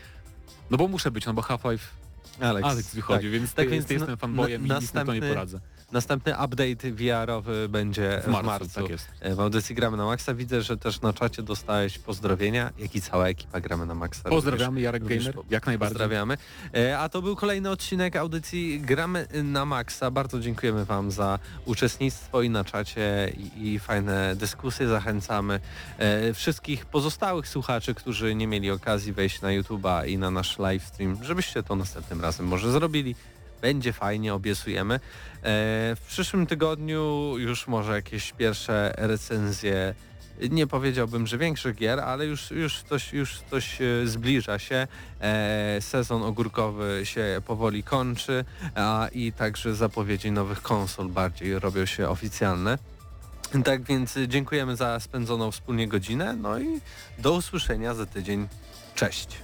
no bo muszę być, no bo Half-Life Alex, Alex wychodzi, tak. więc, Tak ty, więc ty jestem na- i nic na to nie następny- poradzę. Następny update VR-owy będzie W marcu, tak jest. E, W audycji Gramy na Maxa widzę, że też na czacie dostałeś pozdrowienia, jak i cała ekipa Gramy na Maxa. Pozdrawiamy, Jarek również Gamer, jak najbardziej. Pozdrawiamy. E, A to był kolejny odcinek audycji Gramy na Maxa. Bardzo dziękujemy Wam za uczestnictwo i na czacie i, i fajne dyskusje. Zachęcamy e, wszystkich pozostałych słuchaczy, którzy nie mieli okazji wejść na YouTube'a i na nasz live stream, żebyście to następnym razem może zrobili. Będzie fajnie, obiecujemy. E, W przyszłym tygodniu już może jakieś pierwsze recenzje nie powiedziałbym, że większych gier, ale już, już, coś, już coś e, zbliża się. E, sezon ogórkowy się powoli kończy a, i także zapowiedzi nowych konsol bardziej robią się oficjalne. Tak więc dziękujemy za spędzoną wspólnie godzinę, no i do usłyszenia za tydzień. Cześć!